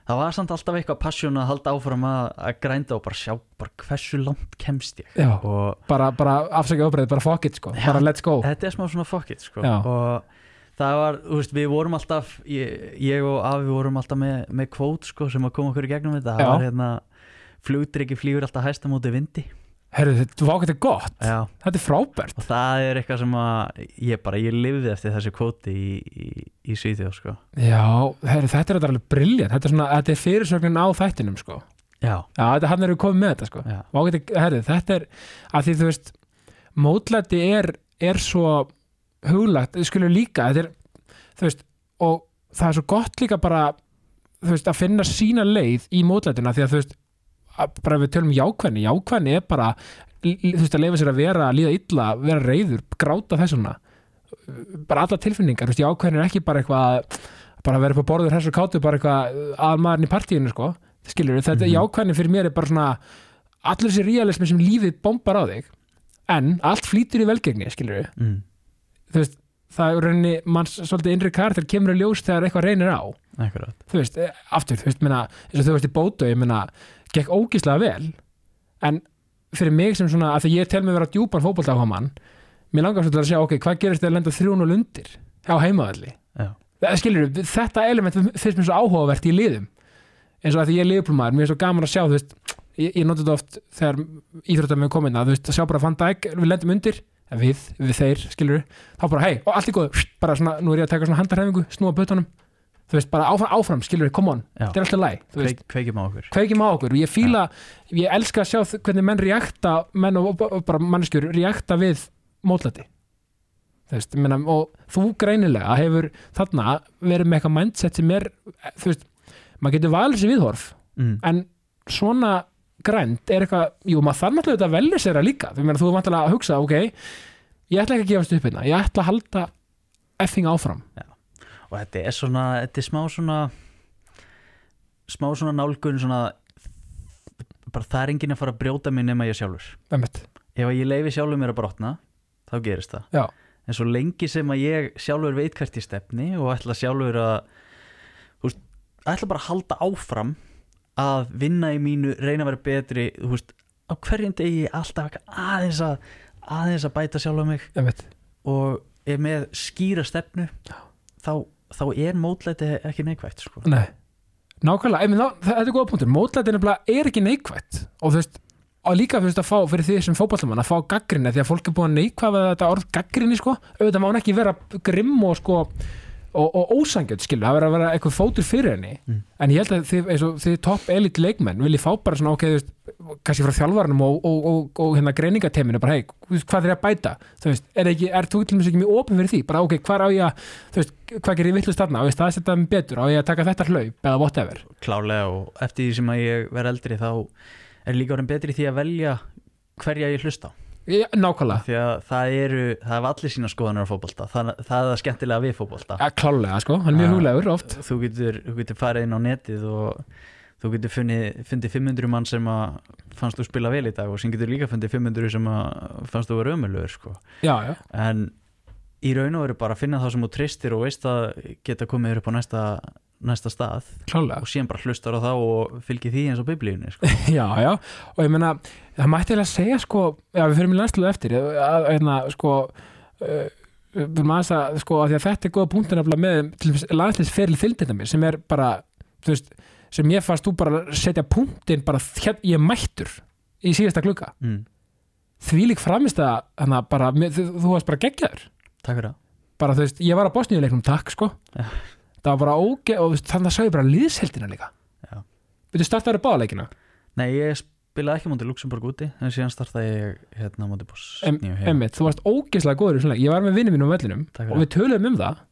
það var samt alltaf eitthvað passion að halda áfram að, að grænda og bara sjá bara hversu langt kemst ég Já. og bara, bara afsækja óbreið, bara fuck it sko Já. bara let's go þetta er smá svona fuck it sko. Og það var, þú veist, við vorum alltaf ég, ég og Afi vorum alltaf með, með kvót sko, sem að koma okkur í gegnum þetta. Það var hérna flugdrykki flýgur alltaf hæsta móti vindi. Herru, þetta var þetta gott, Já. þetta er frábært. Og það er eitthvað sem að ég bara, ég lifði eftir þessi kvóti í, í, í Svíþjóð sko. já, herru, þetta er alveg briljant þetta er svona, þetta er fyrirsögnin á þættinum sko. Já, já, þetta hann eru komið með þetta sko. Já, Vá, þetta, herru, þetta er að því þú veist, mótlæti er, er svo huglagt, skilur líka er, veist, og það er svo gott líka bara veist, að finna sína leið í mótlætina því að þú veist, að bara við tölum um jákvæðni, jákvæðni er bara þú veist, að leifa sér að vera, að líða illa vera reyður, gráta þessuna bara alla tilfinningar, þú veist, jákvæðni er ekki bara eitthvað, bara að vera upp á borður hessur kátu, bara eitthvað aðmaðurinn í partíinu sko, skilur þetta Mhm. jákvæðni fyrir mér er bara svona allir þessi realismi sem lífið bombar á þig en allt flýtur í velgengni skilur mm, veist það er rauninni, manns svolítið innri karakter kemur í ljós þegar eitthvað reynir á. Akkurat. Þú veist, eh, aftur, þú veist, minna eins og þú veist í bótu, ég minna, gekk ógíslega vel. En fyrir mig sem svona, að því ég tel mig vera djúpan fótboltáhamann, mér langar svolítið að sjá ok, hvað gerist þegar lenda 3-0 undir á heimavalli, já, skilur við þetta element finnst mér svo áhugavert í liðum. Eins og að því ég er liðplumar, mér er svo gaman að sjá þú veist, ég, ég noti þetta oft þegar íþróttar með komin að þú veist, að sjá bara Van Dijk, við lendum undir við, við þeir, skilur þá bara hei, og allt í góðu, bara svona, nú er ég að taka svona handarhefingu, snúa bötunum þú veist, bara áfram, áfram skilur come on. Já. þetta er alltaf læg, þú veist, Kveik, kveikjum á okkur. Kveikjum á okkur og ég fíla, ég elska að sjá hvernig menn reakta, menn og, og, og bara manneskjur reakta við mótlæti þú veist, ég meina, og þú greinilega hefur þarna verið með eitthvað mindset sem er, þú veist maður getur valið sér viðhorf mm, en svona grænt er eitthvað, jú, maður þarf náttúrulega þetta að velja sér að líka, þú er vantilega að hugsa ok, ég ætla ekki að gefast upp hérna ég ætla að halda effing áfram. Og þetta er svona, þetta er smá svona smá svona nálgun svona bara það er enginn að fara að brjóta mig nema ég sjálfur. Einmitt. ef ég leifi sjálfur mér að brotna þá gerist það. Já. en svo lengi sem að ég sjálfur veit hvert ég stefni og ætla sjálfur að ætla bara að halda áfram að vinna í mínu reyna að vera betri þú veist, á hverjum degi alltaf aðeins að aðeins að bæta sjálfur mig. Einmitt. og er með skýra stefnu þá, þá er mótlæti ekki neikvægt sko. Nei, nákvæmlega, Einmitt, ná, það, þetta er góða punktur. Mótlæti er ekki neikvætt. Og þú veist, og líka fyrir, að fá, fyrir því sem fótballamann að fá gaggrinni því að fólk er búin að neikvæða þetta orð gaggrinni sko, auðvitað má hann ekki vera grimm og sko og, og ósangjöld skilur, það verður að vera eitthvað fótur fyrir henni. Mm. en ég held að þið, eins og þið topp elit leikmenn viljið fá bara svona veist, kannski frá þjálfarnum og, og, og, og hérna greiningateiminu bara hei, hvað er að bæta? Þú veist, er, ekki, er þú til dæmis ekki mjög opin fyrir því? Bara ok, hvað á ég að, þú veist, hvað gerir ég villust þarna, á ég að staðsetja mig betur, á ég að taka þetta hlaup eða whatever, klárlega og eftir því sem að ég verð eldri þá er líka orðin betri því að velja hverja ég hlusta á ég, nákvæmlega. Að það eru, það hafa allir sína skoðanur á fótbolta. Það, það er það skemmtilega við fótbolta. Ja, klálega sko, hann er mjög Ja. huglegur oft. Þú getur, þú getur farið inn á netið og þú getur funnið, fundið 500 mann sem að fannst þú spila vel í dag og sem getur líka fundið 500 sem að fannst þú vera ömulugur sko. já, já, en í raun og veru bara að finna það sem þú tristir og veist að geta komið upp á næsta, næsta stað klálega og síðan bara hlustar á það og fylgir því eins og biblíunni sko. já, já, og ég meina það mætti eiginlega segja sko já, við fyrir mig landsluðu eftir. Að, að, hérna, sko uh, aðeins að, sko, að að þetta er góða nefnilega með til landsliðsferil þildina mér sem er bara, veist sem ég fannst þú bara setja punktin bara hér, ég mættur í síðasta glugga. Mm. því lík framist að hana, bara, þú, varst bara geggjaður. Takk fyrir það. Bara þú veist, ég var á Bosníuleiknum takk sko. Það var bara óge og þú þannig að sagði bara liðsheldina líka Já. Byrju startaður báðaleikina Nei, ég spilaði ekki mútið Luxemburg úti en síðan startaði ég hérna mútið Bosníu. Emmitt, þú varst ógeðslega góður í svona leik. Ég var með vinnu mínum á vellinum og við töluðum um það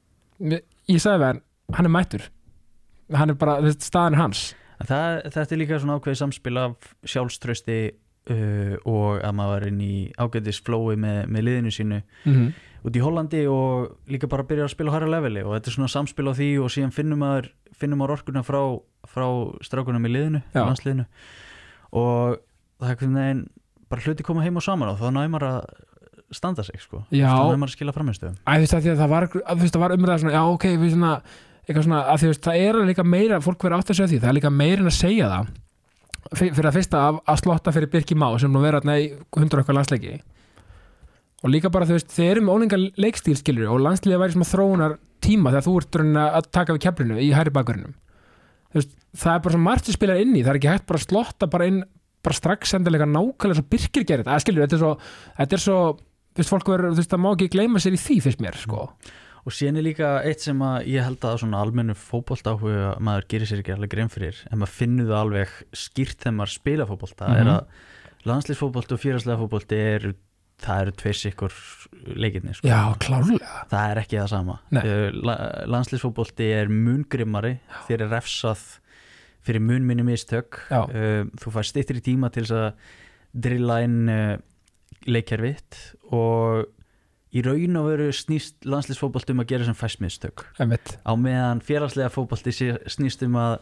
Ég sagði við hann, er mættur Hann er bara, þessi staðan er hans Það, þetta er líka svona ákveðið samspil af sjálfströsti uh, og að maður er inn í ágætis flói með, með liðinu sínu mm -hmm. út í Hollandi og líka bara byrja að spila á hæra leveli og þetta er svona samspil á því og síðan finnum maður, finnum maður orkuna frá, frá strákunum í liðinu, Já. landsliðinu og það er hvernig veginn bara hluti koma heim og saman og þá næmar að standa sig sko, Já. þá næmar maður að skila framhengstöðum Æ, þú veist, að því að það var, það var umræða svona, já, ok, við svona, eitthvað svona, að veist, það er líka meira, fólk verið átt að segja því, það er líka meira en að segja það, fyrir að fyrsta að, að slotta fyrir Birki Má, sem nú vera þarna í hundur okkar landsleiki, og líka bara, þú veist, þið eru með ólinga leikstíl, skilur, og landsliðið væri sem að þróunar tíma þegar þú ert að taka við keflinu í hæri veist, það er bara svo margt sem spilar inn í, það er ekki hægt bara að slotta bara inn, bara strax endilega nákvæmlega svo Birkir gerir þetta, að skilur, þetta er svo, þetta er svo, veist, verður, þú veist, það má ekki gleyma sér í því fyrst mér, sko. Og síðan er líka eitt sem að ég held að svona almennu fótbolta áhuga maður gerir sér ekki alveg grein fyrir en maður finnur það alveg skýrt þegar maður spila fótbolta Mhm. er að landslýsfótbolti og félagslega fótbolti er, það eru tveir sikkur leikirni sko. Já, klárlega. það er ekki það sama la, landslýsfótbolti er mungrimmari þér er refsað fyrir mun minni mistök Já. uh, þú fær stýttir í tíma til þess að drilla inn uh, leikjarvitt og í raun og veru snýst landslýsfótbolti um að gera sem fæst mistök. Á meðan félagslega fótbolti sé- snýst um að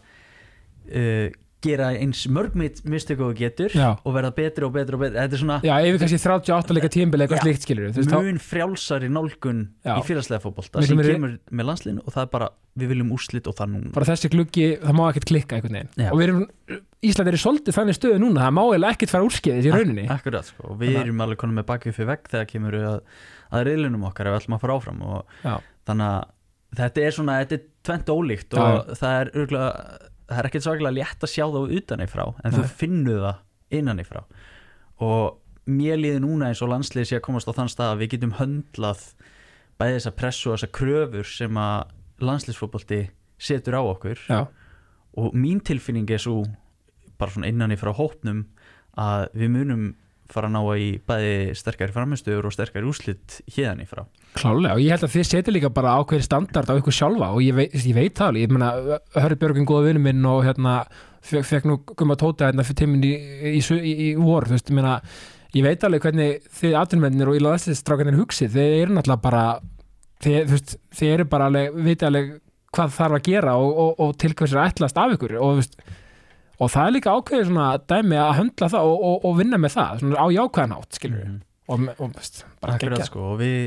uh, gera eins mörg mistök og getur Já. og verða betri og betri og betri. Þetta er svona Já, við kannski 38 leika tímbil eitthvað Já. slíkt skilur veist, þá, mun frjálsari nálgun Já. í félagslega Miklu sem meiri- kemur með landslinu og það er bara við viljum úrslit og það núna. Bara þessi gluggi, það má ekkert klikka einhvern veginn. Og við erum, Ísland er í svolítið þannig stöðu núna, það má eiginlega ekkert fara úrskeiðis í rauninni. Akkurat sko, og við Þannig að- erum alveg konum með bakið fyrir vegg þegar kemur að, að reyðlunum okkar ef við ætlum að fara áfram þannig að þetta er svona, þetta er tvent ólíkt og það er örgulega, það er ekkert svaklega létt að sjá það utan í frá en þú finnur það innan í frá og mér líði núna eins og landslið sé að komast á þann stað að við getum höndlað bæði þessa pressu og þessa kröfur sem að landsliðsfótbolti setur á okkur. Já, og mín tilfinning er svo bara svona innan í frá hópnum að við munum fara að ná í bæði sterkari framistöður og sterkari úslit hérðan í frá. Klálega og ég held að þið setja líka bara ákveðir standard á ykkur sjálfa og ég veit, ég veit það alveg, ég meina Hörri Björgum góða vinnu minn og hérna fekk, nú gumma tóta hérna fyrir tíminn í, í, í, í, vor, þú veist, ég meina ég veit alveg hvernig þið atvinnmennir og í laðsliðstrákanir hugsið, þið eru náttúrulega bara þið, þú veist, þið eru bara alveg, viti alveg hvað þarf að gera og, og, og til hvers er ætlast af ykkur. Og, þú veist, og það er líka ákveðið svona dæmi að höndla það og, og, og vinna með það svona á jákvæðan átt, skilur Mhm. og, og, veist, bara geggjað. sko og við,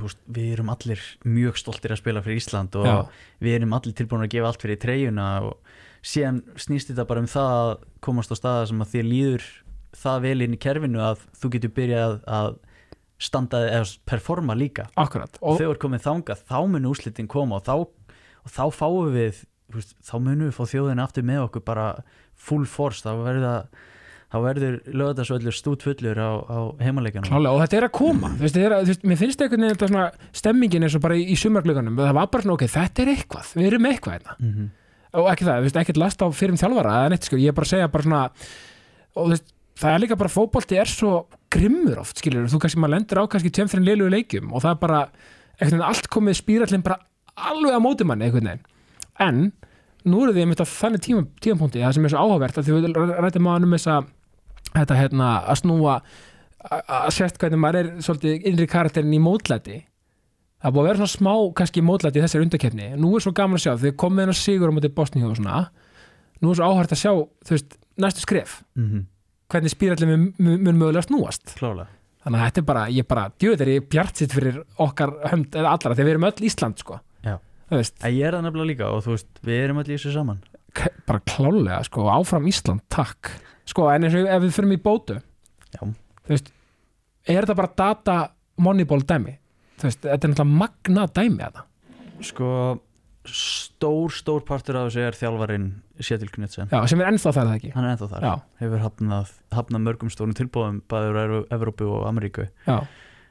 veist, við erum allir mjög stoltir að spila fyrir Ísland og Já. við erum allir tilbúin að gefa allt fyrir treyjuna og síðan snýst þetta bara um það að komast á staða sem að þér líður það vel inn í kerfinu að þú getur byrjað að standaði eða performa líka akkurat og þegar komið þangað þá munu úslitin koma og þá, og þá fáum við veist, þá munum við fá þjóðina aftur með okkur bara full force þá verður það þá verður lögðarsvöldur stút fullur á, á heimaleikjanum klálega, og þetta er að koma. Þú veist, er, að- þú veist, mér finnst einhvern veginn þetta svona stemmingin eins og bara í, í sumarglöganum það var bara svona, ok, þetta er eitthvað, við erum eitthvað hérna. mm og ekki það, þú veist, ekkert last á fyrir þjálfara eða neitt, sko, ég er bara að segja bara svona og þú veist, það er líka bara fótbolti er svo grimmur oft, skilur þú kannski maður lendur á kannski tveim fyrir leilugu leikjum og það er bara, á nú eru því einmitt á þannig tíma, tímapunkti það sem er svo áhugavert að því við rættum maður um þessa þetta hérna að snúa að að sérst hvernig maður er svolítið innri karakterin í mótlæti. Það búið að vera svona smá kannski mótlæti í þessari undakefni nú er svo gaman að sjá, þegar komið hennar sigur á móti Bosníu og svona. Nú er svo áhært að sjá, þú veist, næstu skref. -hmm. hvernig spýrallin mun, mun, mögulega snúast. Klálega þannig að þetta er bara, ég bara, djöð er ég bjart sitt fyrir okkar hönd eða allra, þegar við erum öll Ísland sko, ég er það nefnilega líka og þú veist, við erum allir í þessu saman. K- bara klálega, sko, áfram Ísland, takk. Sko, en eins og ef við fyrir í bótu Já. þú veist er þetta bara data moneyball dæmi? Þú veist, þetta er náttúrulega magna dæmi þetta Sko, stór, stór partur af þessu er þjálfarinn Sjetil Knudsen já, sem er ennþá það er það ekki? Hann er ennþá þar, já, hefur hafnað, hafnað mörgum stórum tilbúðum bæður Evrópu og Ameríku. Já,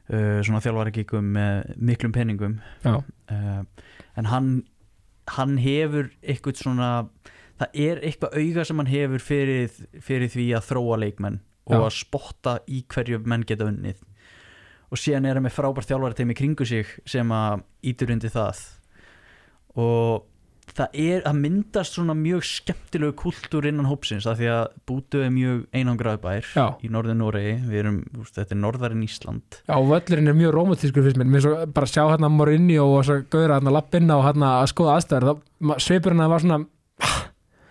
svona þjálfari gíkum með miklum peningum. Já, uh, en hann hann hefur eitthvað svona það er eitthvað auga sem hann hefur fyrir, fyrir því að þróa leikmenn og Já. að spotta í hverju menn geta unnið. Og síðan er hann með frábært þjálfari teimi kringu sig sem að ítur undir það. Og það er að myndast svona mjög skemmtilegu kultúr innan hópsins af því að Bútu er mjög einangraði bær Já. í norður Noregi, við erum, úst, þetta er norðarinn Ísland. Já, völlurinn er mjög romantískur fyrst mér, mér svo bara sjá hérna Mourinho og svo gauðra hérna lappinna og hérna að skoða aðstæður, þá ma- svipurinn að var svona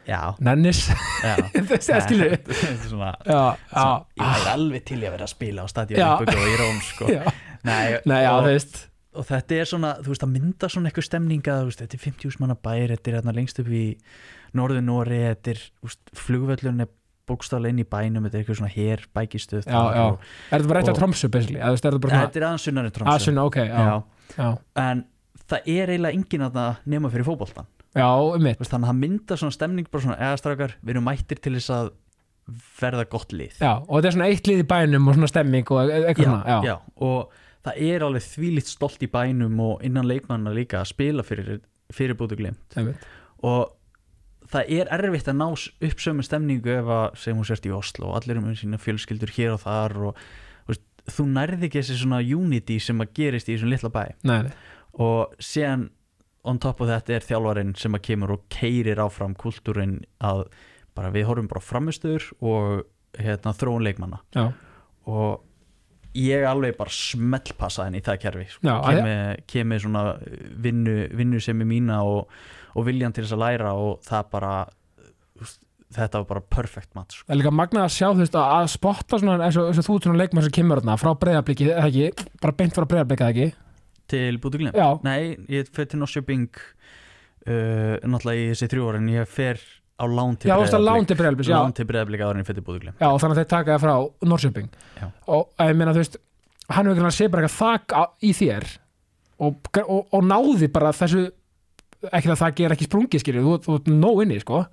Já, nennis, já. Þessi að skilur Þetta er svona já, já, ég væri alveg til að vera að spila á stadíu Já. og í Róm sko. já, Nei, nei, já, og, veist og þetta er svona, þú veist, að mynda svona eitthvað stemninga, þú veist, þetta er 50 manna bær þetta er hérna lengst upp í norður Nóri þetta er, þú veist, flugvöllurinn er bókstaflega inn í bænum, þetta er eitthvað svona hér bækistöð Já, já. og, er þetta bara eitt af Tromsu, basically, eða er þetta bara svona þetta er aðeins sunnari trómsu aðsunna, ok, já, já. en það er eiginlega engin að það nema fyrir fótboltan já, um mitt. Þannig að það mynda svona stemning bara svona, eða strákar, við erum mættir til þess að verða gott lið. Já, og þetta er svona eitt lið í bænum og svona stemming og eitthvað svona, já, já, og það er alveg þvílitt stolt í bænum og innan leikmanna líka að spila fyrir, fyrir bútu glimt. Og það er erfitt að ná upp sömu stemningu ef að sem hún sért í Oslo og allir um sína fjölskyldur hér og þar og veist, þú nærði ekki þessi svona unity sem að gerist í þessum litla bæ. Nei, nei, og síðan on top of þetta er þjálfarinn sem að kemur og keirir áfram kultúrin að bara við horfum bara framistur og hérna, þróun leikmanna. Já, og ég alveg bara smellpassa henni í það kerfi sko. Kemur svona vinnu, vinnu sem er mína og, og viljan til þess að læra og það bara þetta var bara perfect match sko. það er líka magnað að sjá þú veist að spotta svona eins og, þú ert svona leikmann sem kemur þarna frá breyðabliki, eða ekki, bara beint frá breyðabliki, eða ekki, til Bútuglin já, nei, ég fer til Norrköping uh, náttúrulega í þessi þrjú árin ég fer á lán til þú að lán til en ég fer til Bútuglin já, þannig að þeir taka það frá Norrköping Já. og að ég meina þú veist hann hefur ekki að bara eitthvað þak á, í þér og, og, og náði bara þessu ekki það það ger ekki sprungi skilju, þú, þú ert nóg inni sko.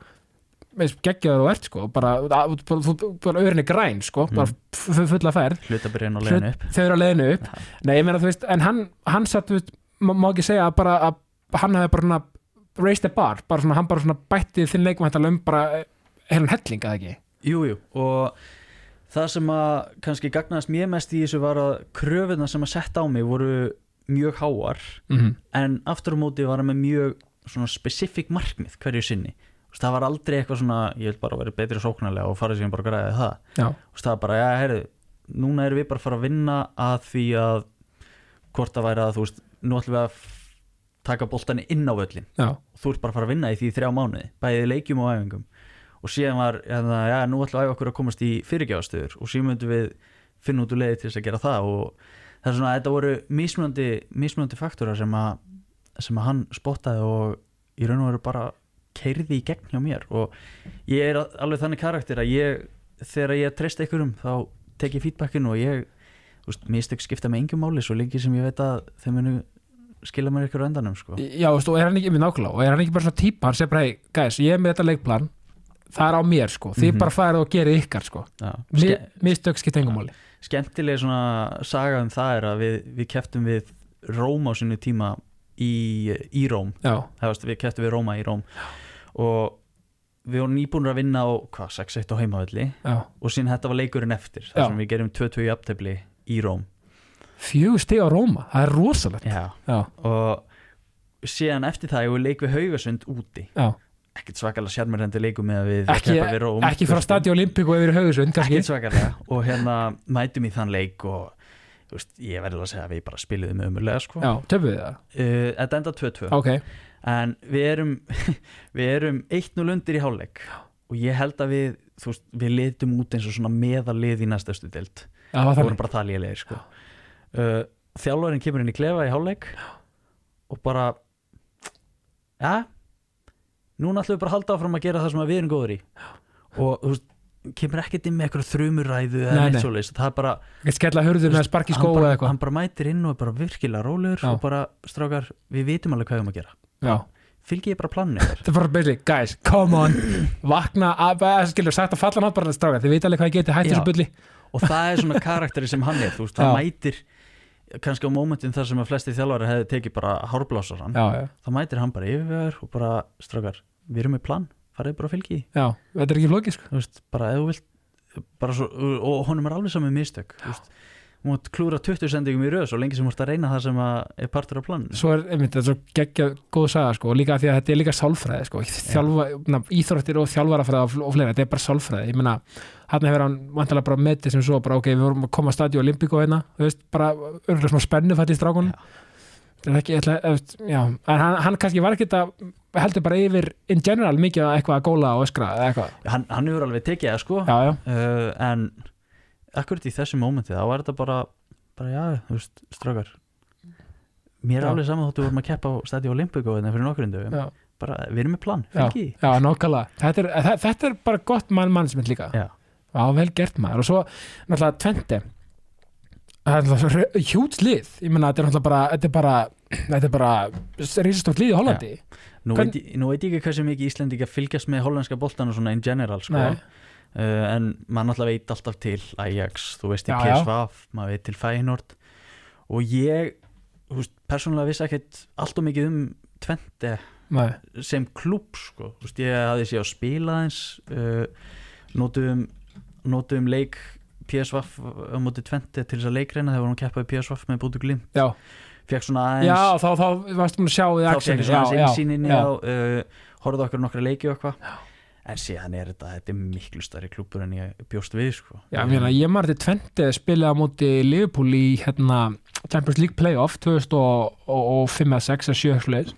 Geggjaður og ert sko bara, að- þú þú- þú- bara öðrinni græn sko bara f- f- fulla ferð. Hlutabyrjan og leiðin upp. Þau eru að leiðinu upp. Já. Nei, ég meina þú veist, en hann, hann satt, þú má, má ekki segja að bara að hann hefði bara raised the bar, bara svona, hann bara svona bætti þinn leikmæntalega um bara eh, heilan helling að ekki? Jú, jú, og það sem að kannski gagnaðist mér mest í þessu var að kröfuna sem að setja á mig voru mjög háar mm -hmm. en aftur á móti var hann með mjög svona specific markmið hverju sinni. Þú veist, það var aldrei eitthvað svona ég vil bara vera betri sóknarlega og fara síðan bara að græða það. Veist, það var bara, já, heyrðu núna erum við bara að fara að vinna að því að hvort það væri að þú veist, nú ætlum við að taka boltanni inn á völlin já, og þú ert bara að fara að vinna í því þrjá mánuði bæðið leikjum og æfingum. Og síðan var, hérna, já, nú ætlum við að æfa okkur að komast í fyrirgjáðastöður og síðan myndum við finna út úr leiði til þess að gera það. Og það er svona, þetta voru mismunandi, mismunandi faktora sem að, sem að hann spottaði og í raun og veru bara keirði í gegn hjá mér. Og ég er alveg þannig karakter að ég þegar ég treyst einhverjum þá tek ég feedbackinu og ég þú veist, mistök skipta með engjum máli svo lengi sem ég veit að þeim munu skila mér ykkur á endanum sko. Já, veist, og er hann ekki, við nákvæmlega, og er hann ekki bara svona típa, hann segir bara, hei, gæs, ég er með þetta leikplan það er á mér, sko, þið Mhm. bara farið og gerið ykkar, sko, Já. Mi, Ske, mistök skipt engum máli. Skemmtileg svona saga um það er að við, við keftum við Róm á sinu tíma í, í Róm. Veist, við keftum við Róma í Róm. Og við vorum nýbúinir að vinna á hvað, 6-1 á heimavelli. Já, og síðan þetta var leikurinn eftir þar sem við gerum 2-2 í aftöfli í Róm fjögur stig á Róma, það er rosalegt. Já. Já, og síðan eftir það ég var leik við Haugasund úti. Já, ekkert svakalega sjálfmyrendi leikum með að við Ekki- við Róm ekki frá stadi Olympic og yfir svakalega. Og hérna mætum í þann leik og veist, ég verður að segja að við bara spiliðum umulega sko. Við uh, þetta enda 2-2 ok. En við erum við erum 1-0 undir í hálfleik. Og ég held að við veist, við litum út eins og svona meðalið í það var það vorum þannig. bara það lélegir sko. Uh, þjálfarinn kemur inn í klefa í hálfleik og bara ja núna ætlum við bara að halda áfram að gera það sem við erum góður í. Og þú veist kemur ekkert inn með eitthvað þrumuræðu eða Nei, neitt nei. svoleiðis. Það er bara, Ekki skella hurður með sparki hann skóa bara, eða eitthvað. hann bara mætir inn og er bara virkilega rólegur Já. og bara strákar, við vitum alveg hvað við erum að gera. Já, fylgi ég bara planinu yfir þetta er bara basic, guys, come on. Vakna, að, skilur, sagt að falla nátt bara stráka, þið veit alveg hvað ég geti hætt Já. þessu bulli. Og það er svona karakteri sem hann er þú veist, Já. það mætir kannski á mómentin þar sem að flesti þjálfari hefði tekið bara já, þá mætir hann bara yfirvegar og bara strákar, við erum með plan farið bara að fylgi já, þetta er ekki veist, bara ef þú vilt bara svo, og honum er alveg saman mistök þú veist, mátt klúra 20 sendingum í röð svo lengi sem ert að reyna það sem að er partur af planinu. Svo er, einmitt, þetta er svo geggja góð saga sko, og líka því að þetta er líka sálfræði sko, þjálfa, na, íþróttir og þjálfarafræði og, og fleira, þetta er bara sálfræði, ég meina hann hefur hann vantilega bara metið sem svo bara ok, við vorum að koma að stadi Olympico hérna þú veist, bara örgulega smá spennu fætt í strákunum. Þetta er ekki, ég ætla, þú veist, já en hann, hann kannski var ekki að heldur bara yfir in general mikið að eitthvað að góla og öskra hann, hann akkurat í þessu mómenti þá er þetta bara, bara já, þú veist, strákar. Mér er Já. alveg saman þóttu vorum að keppa á stædi Olympico hérna fyrir nokkur já, bara, við erum með plan, já, fylgi. Í já, nákvæmlega. Þetta er, þe- þetta er bara gott mann mannsmynd líka. Já, Já, vel gert maður. Og svo náttúrulega tventi það er náttúrulega hjút lið. Ég meina þetta er náttúrulega bara þetta er bara, þetta er bara reysastórt lið í Hollandi. Nú, Hvern- veit, ég- nú veit ég ekki hversu mikið Íslendinga fylgjast með hollandska boltan og svona in general sko. Nei. Uh, en maður náttúrulega veit alltaf til Ajax, þú veist já. PSV maður veit til Feyenoord. Og ég, þú veist, persónulega vissi ekkert allt og mikið um tvente Nei. sem klúb sko. Þú veist, ég hafði séð að spila eins uh, notuðum notuðum leik PSV á móti tvente til þess að leikreina þegar vorum að keppa í PSV með bútu glimt. Já, fekk svona aðeins já þá, þá þá aksjoni fekk svona aðeins einsýninni uh, horfðu okkur nokkra leiki og eitthvað en síðan er þetta, þetta er miklu stærri klúbur en ég bjóst við sko. já, meina ég maður til tventi að spila á móti Liverpool í hérna Champions League Playoff 2005 eða 6 eða 7 sluðis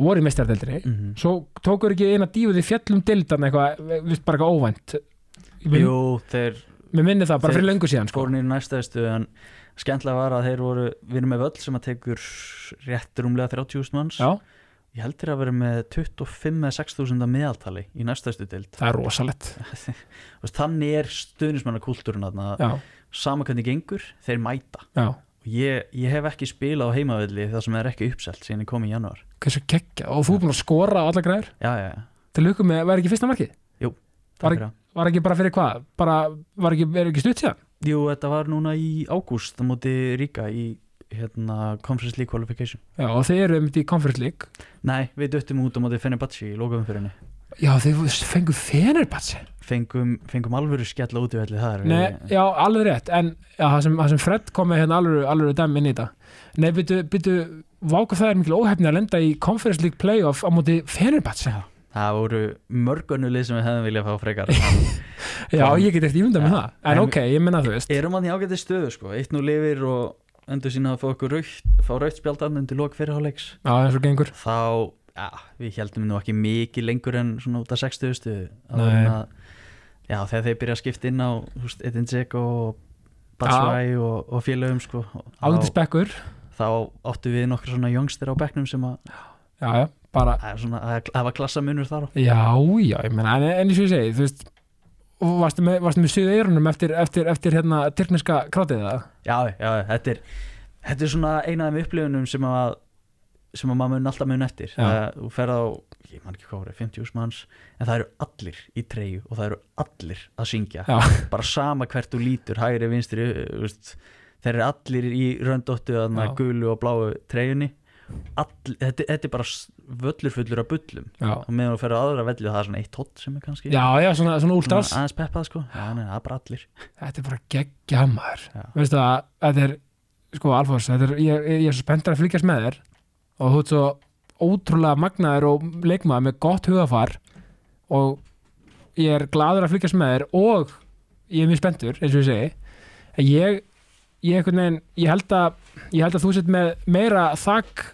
voru í meistardeldinni Mhm. svo tókur ekki eina dífuð í fjallum dildan eitthvað, bara eitthvað óvænt Mér, Jú, þeir mér minni það bara fyrir löngu síðan sko. fóru niður næstæðstu en skemmtilega var að þeir voru við erum með völl sem að tekur rétt rúmlega 30.000 manns Já, ég held þeir að vera með 25 eða 6.000 að meðaltali í næstæðstu dild það er rosalett þannig er stuðnismannakúltúrin að Já, sama hvernig gengur, þeir mæta. Já, og ég, ég hef ekki spilað á heimavelli það sem er ekki uppselt síðan ég kom í geggja. Og þú er búin að skora á alla græður já, já, já, til lukum með, var ekki fyrsta markið? takk Var- það. Var ekki bara fyrir hvað? Bara, var ekki, ekki stutt síðan? Jú, þetta var núna í ágúst á móti Ríka í hérna, Conference League Qualification. Já, og þeir eru um þetta í Conference League? Nei, við döttum út á móti Fenerbahce í lókaumfyrinni Já, þeir fengu Fenerbahce? Fengum, fengum alvöru skella út í velli þar Nei, já, alveg rétt En já, það, sem, það sem Fred kom með hérna alveg, alveg dæm inn í þetta. Nei, byttu, byttu Váka það er mikil óhefni að lenda í Conference League Playoff á móti Fenerbahce. Það voru mörg önnulið sem við hefðum viljað fá frekar. Já ég get eftir ímynda með það. En En- ok, ég menna þú veist. Erum hann í ágæti stöðu sko. Eitt nú lifir og endur sína að fá okkur raukt fá raukt spjaldan undir lok fyrirháleiks Já, eins og gengur. Þá, já, við heldum nú ekki mikið lengur en svona út af 60 stuðu Nei. Já, þegar þeir byrja að skipta inn á Edin Dzek og Batshuayi og, og félögum sko Ágætis þá, áttu við nokkur svona youngster á bekknum sem að Já, já, bara það er svona, það það var klassamunur þar á. Já, já, ég meina, en, en eins og ég segi, þú veist og varstu með, með suðu eyrunum eftir, eftir, eftir hérna tyrkneska krátið það? já, já, þetta er þetta er svona eina af þeim upplifunum sem að sem að maður mun alltaf mun eftir. Það, þú ferð á, ég man ekki hvað voru 50 manns, en það eru allir í treyju og það eru allir að syngja. Já, bara sama hvert þú lítur, hægri, vinstri þeir eru allir í röndóttu gulu og bláu treyjunni All, þetta, þetta er bara völlur fullur af bullum. Og meðan þú ferð á aðra velli það er svona eitt tótt sem er kannski já, já svona, svona últras aðeins peppað sko. Já, nei, það er bara allir. Þetta er bara geggja maður. Veistu það, þetta er sko Alfons, er, ég, ég er svo spenntur að fylgjast með þér. Og þú ert svo ótrúlega magnaður og leikmaður með gott hugafar og ég er gladur að fylgjast með þér og ég er mjög spenntur, eins og ég segi. En ég, ég, ég held að ég held að þú sett með meira þakk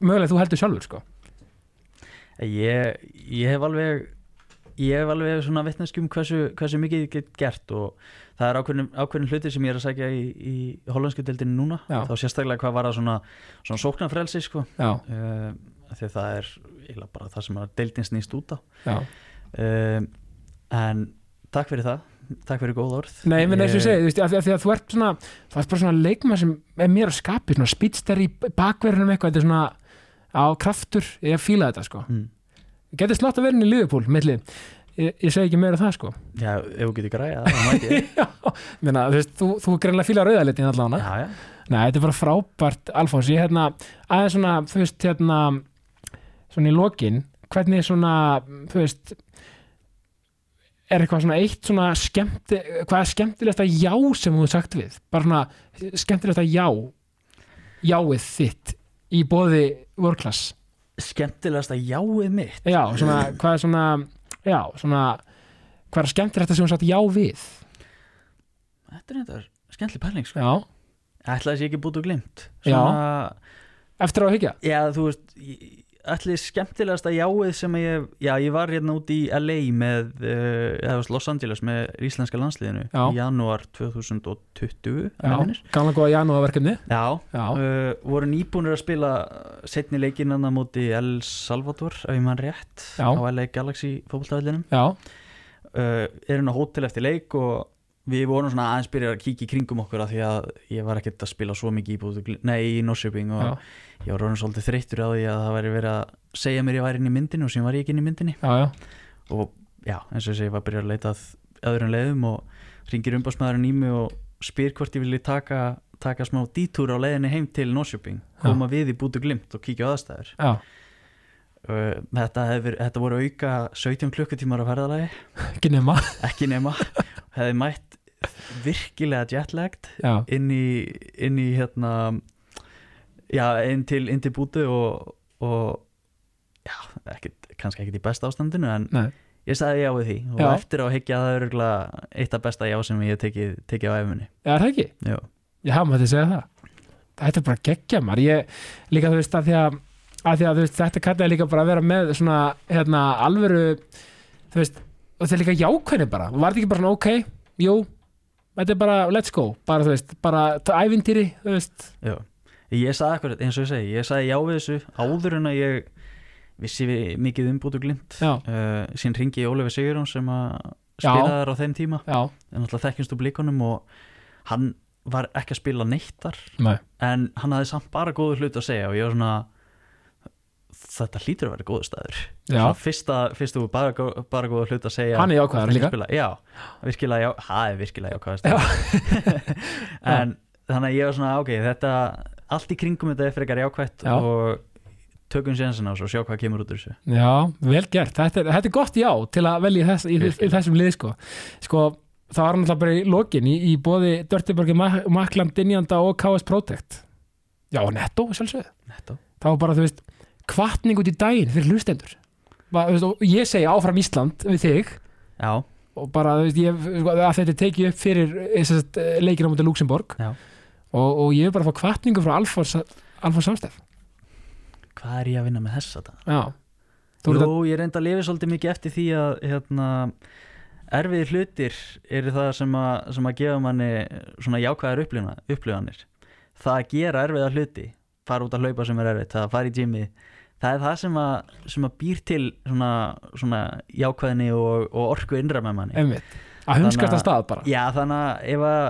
mögulega þú heldur sjálfur sko. Ég, ég hef alveg ég hef alveg svona vitneskjum hversu, hversu mikið ég get gert og það er ákveðin, ákveðin hluti sem ég er að segja í, í hollensku deildinu núna. Já. þá sérstaklega hvað var það svona, svona sóknarfrelsi sko. Uh, því að það er bara það sem deildin snýst út á. Uh, en takk fyrir það. Takk fyrir góð orð. Nei, menn eins og ég segi, þú veist, af því, að þú ert svona þú ert bara svona leikmaður sem er mér að skapi svona spýtster í bakverðinum eitthvað þetta er svona á kraftur ég fíla þetta sko, mm. getið slátt að vera inn í milli, ég, ég segi ekki meira það sko. Já, ef þú getur græða það, þá mæti ég. Meina, þú veist, þú, þú greinlega fíla rauðalitin allavega já, já, Nei, þetta er bara frábært Alfons, ég hérna, aðeins svona þú veist, hérna svona í lokin, hvernig svona þú veist er eitthvað svona eitt svona skemmti, hvað er skemmtilegasta já sem þú sagt við, bara svona skemmtilegasta já jáið þitt í bóði workclass, skemmtilegasta jáið mitt. Já, svona hvað er svona, já, svona hvað er skemmtilegasta sem þú hefur sagt já við? Þetta er þetta skemmtileg pæling sko. já, ætlaði sér ekki búið og glimt. Já. svona, eftir á að hyggja? Já, þú veist, ég- ætli skemmtilegasta jáið sem ég, já, ég var hérna út í LA með, uh, eða veist, Los Angeles með íslenska landsliðinu Já. í janúar 2020, já, með minnir. gamla góða janúarverkefni Já, já, uh, voru nýbúnir að spila setni leikinn hann móti El Salvador, ef ég mann rétt, á LA Galaxy fótboltavellinum. já, Uh, er hann á hótel eftir leik og við vorum svona aðeins byrjar að kíkja í kringum okkur af því að ég var ekkert að spila svo mikið í, Búðu- nei, í Norrköping og já, ég var ráðin svolítið þreyttur á því að það væri verið að segja mér ég væri inn í myndinu og sem var ég ekki inn í myndinni. Já, já. og já, eins og ég segi, ég var að byrja að leita að öðrum leiðum og ringir umbásmaðurinn í mig og spyr hvort ég vilji taka, taka smá dítúr á leiðinni heim til Norrköping koma við í bútu glimt og kíkja á aðstæður. Uh, þetta, hefur, þetta voru auka 17 klukkutímar á ferðalagi. Ekki nema. Ekki nema. Hefði mætt virkilega jetlagt inn í, inn í hérna já, inn til, inn til bútu og, og já, ekkit, kannski ekkit í besta ástandinu en nei, ég sagði já við því. Og Já. eftir á að higgja það er eitt af besta já sem ég hef tekið, tekið á æfuminni já, er það ekki? Já, Já, maður þetta segja það. Þetta er bara geggja maður. Ég líka þú veist að því að, að, því að veist, þetta kallaði líka bara að vera með svona hérna alvöru þú veist, og þetta er líka jákvæðni bara. Var þetta ekki bara svona ok, jú þetta er bara let's go, bara þú veist bara ævintýri, þú veist já. ég sagði eitthvað eins og ég segi, ég sagði já við þessu áður en að ég vissi við mikið umbútu glimt Já. uh, sín ringi ég Ólefi Sigurðun sem að Já. spila þar á þeim tíma Já, en alltaf þekkjumst úr blíkonum og hann var ekki að spila neittar nei, en hann hafði samt bara góður hlut að segja og ég var svona þetta hlýtur að vera góður staður. Fyrstu bara, bara góður hlut að segja hann er jákvæðar líka. já, virkilega já, það er virkilega jákvæðast Já. en þannig að ég var svona ok, þetta allt í kringum þetta er frekar jákvætt Já. og tökum þessu og sjá hvað kemur út úr þessu. Já, vel gert, þetta er, þetta er gott já til að velja þess, í, í þessum lið sko. sko, það var náttúrulega bara í lokin í, í bóði Dörtiborgi, Makland, Dinjanda og KS Protect. Já, netto, sjálfsögðu. Netto. var bara, þú veist, kvartning út í daginn fyrir hlustendur. Og ég segi áfram Ísland við þig. Já, og bara, veist, ég, sko, að þetta tekið upp fyrir sagt, leikir á mútið Luxemborg Já. og, og ég er bara að fá kvartningu frá Alfons, Samstæð hvað er ég að vinna með þess að þú Jú, ert ég reynda að lifa svolítið mikið eftir því að hérna, erfiðir hlutir eru það sem að, sem að gefa manni svona jákvæðar upplifanir. Það að gera erfiða hluti fara út að hlaupa sem er erfitt, það að fara í gymmi það er það sem að, sem að býr til svona, svona jákvæðni og, og orku innra með manni. Einmitt. Að hunskast að að- stað bara. Já, þannig að ef að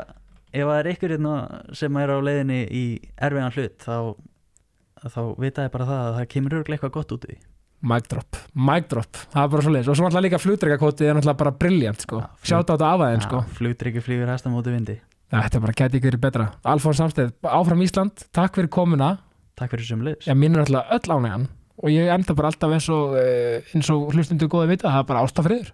ef að er ykkur hérna sem er á leiðinni í erfiðan hlut þá, þá vitaði bara það að það kemur örglega eitthvað gott út í. Mic drop, mic drop, það er bara svo leiðis og svo náttúrulega líka flutreikakótið er náttúrulega bara briljant sko, sjáta á þetta af aðeins sko. Já, Flugdrykki flýgur hæsta móti vindi. Já, þetta bara geti ykkur betra. Alfons Samsteð, áfram Ísland, takk fyrir komuna. Takk fyrir sem liðs ég minn er alltaf öll ánægjan og ég enda bara alltaf eins og, eh, eins og hlustundu góði vita, það er bara ástafriður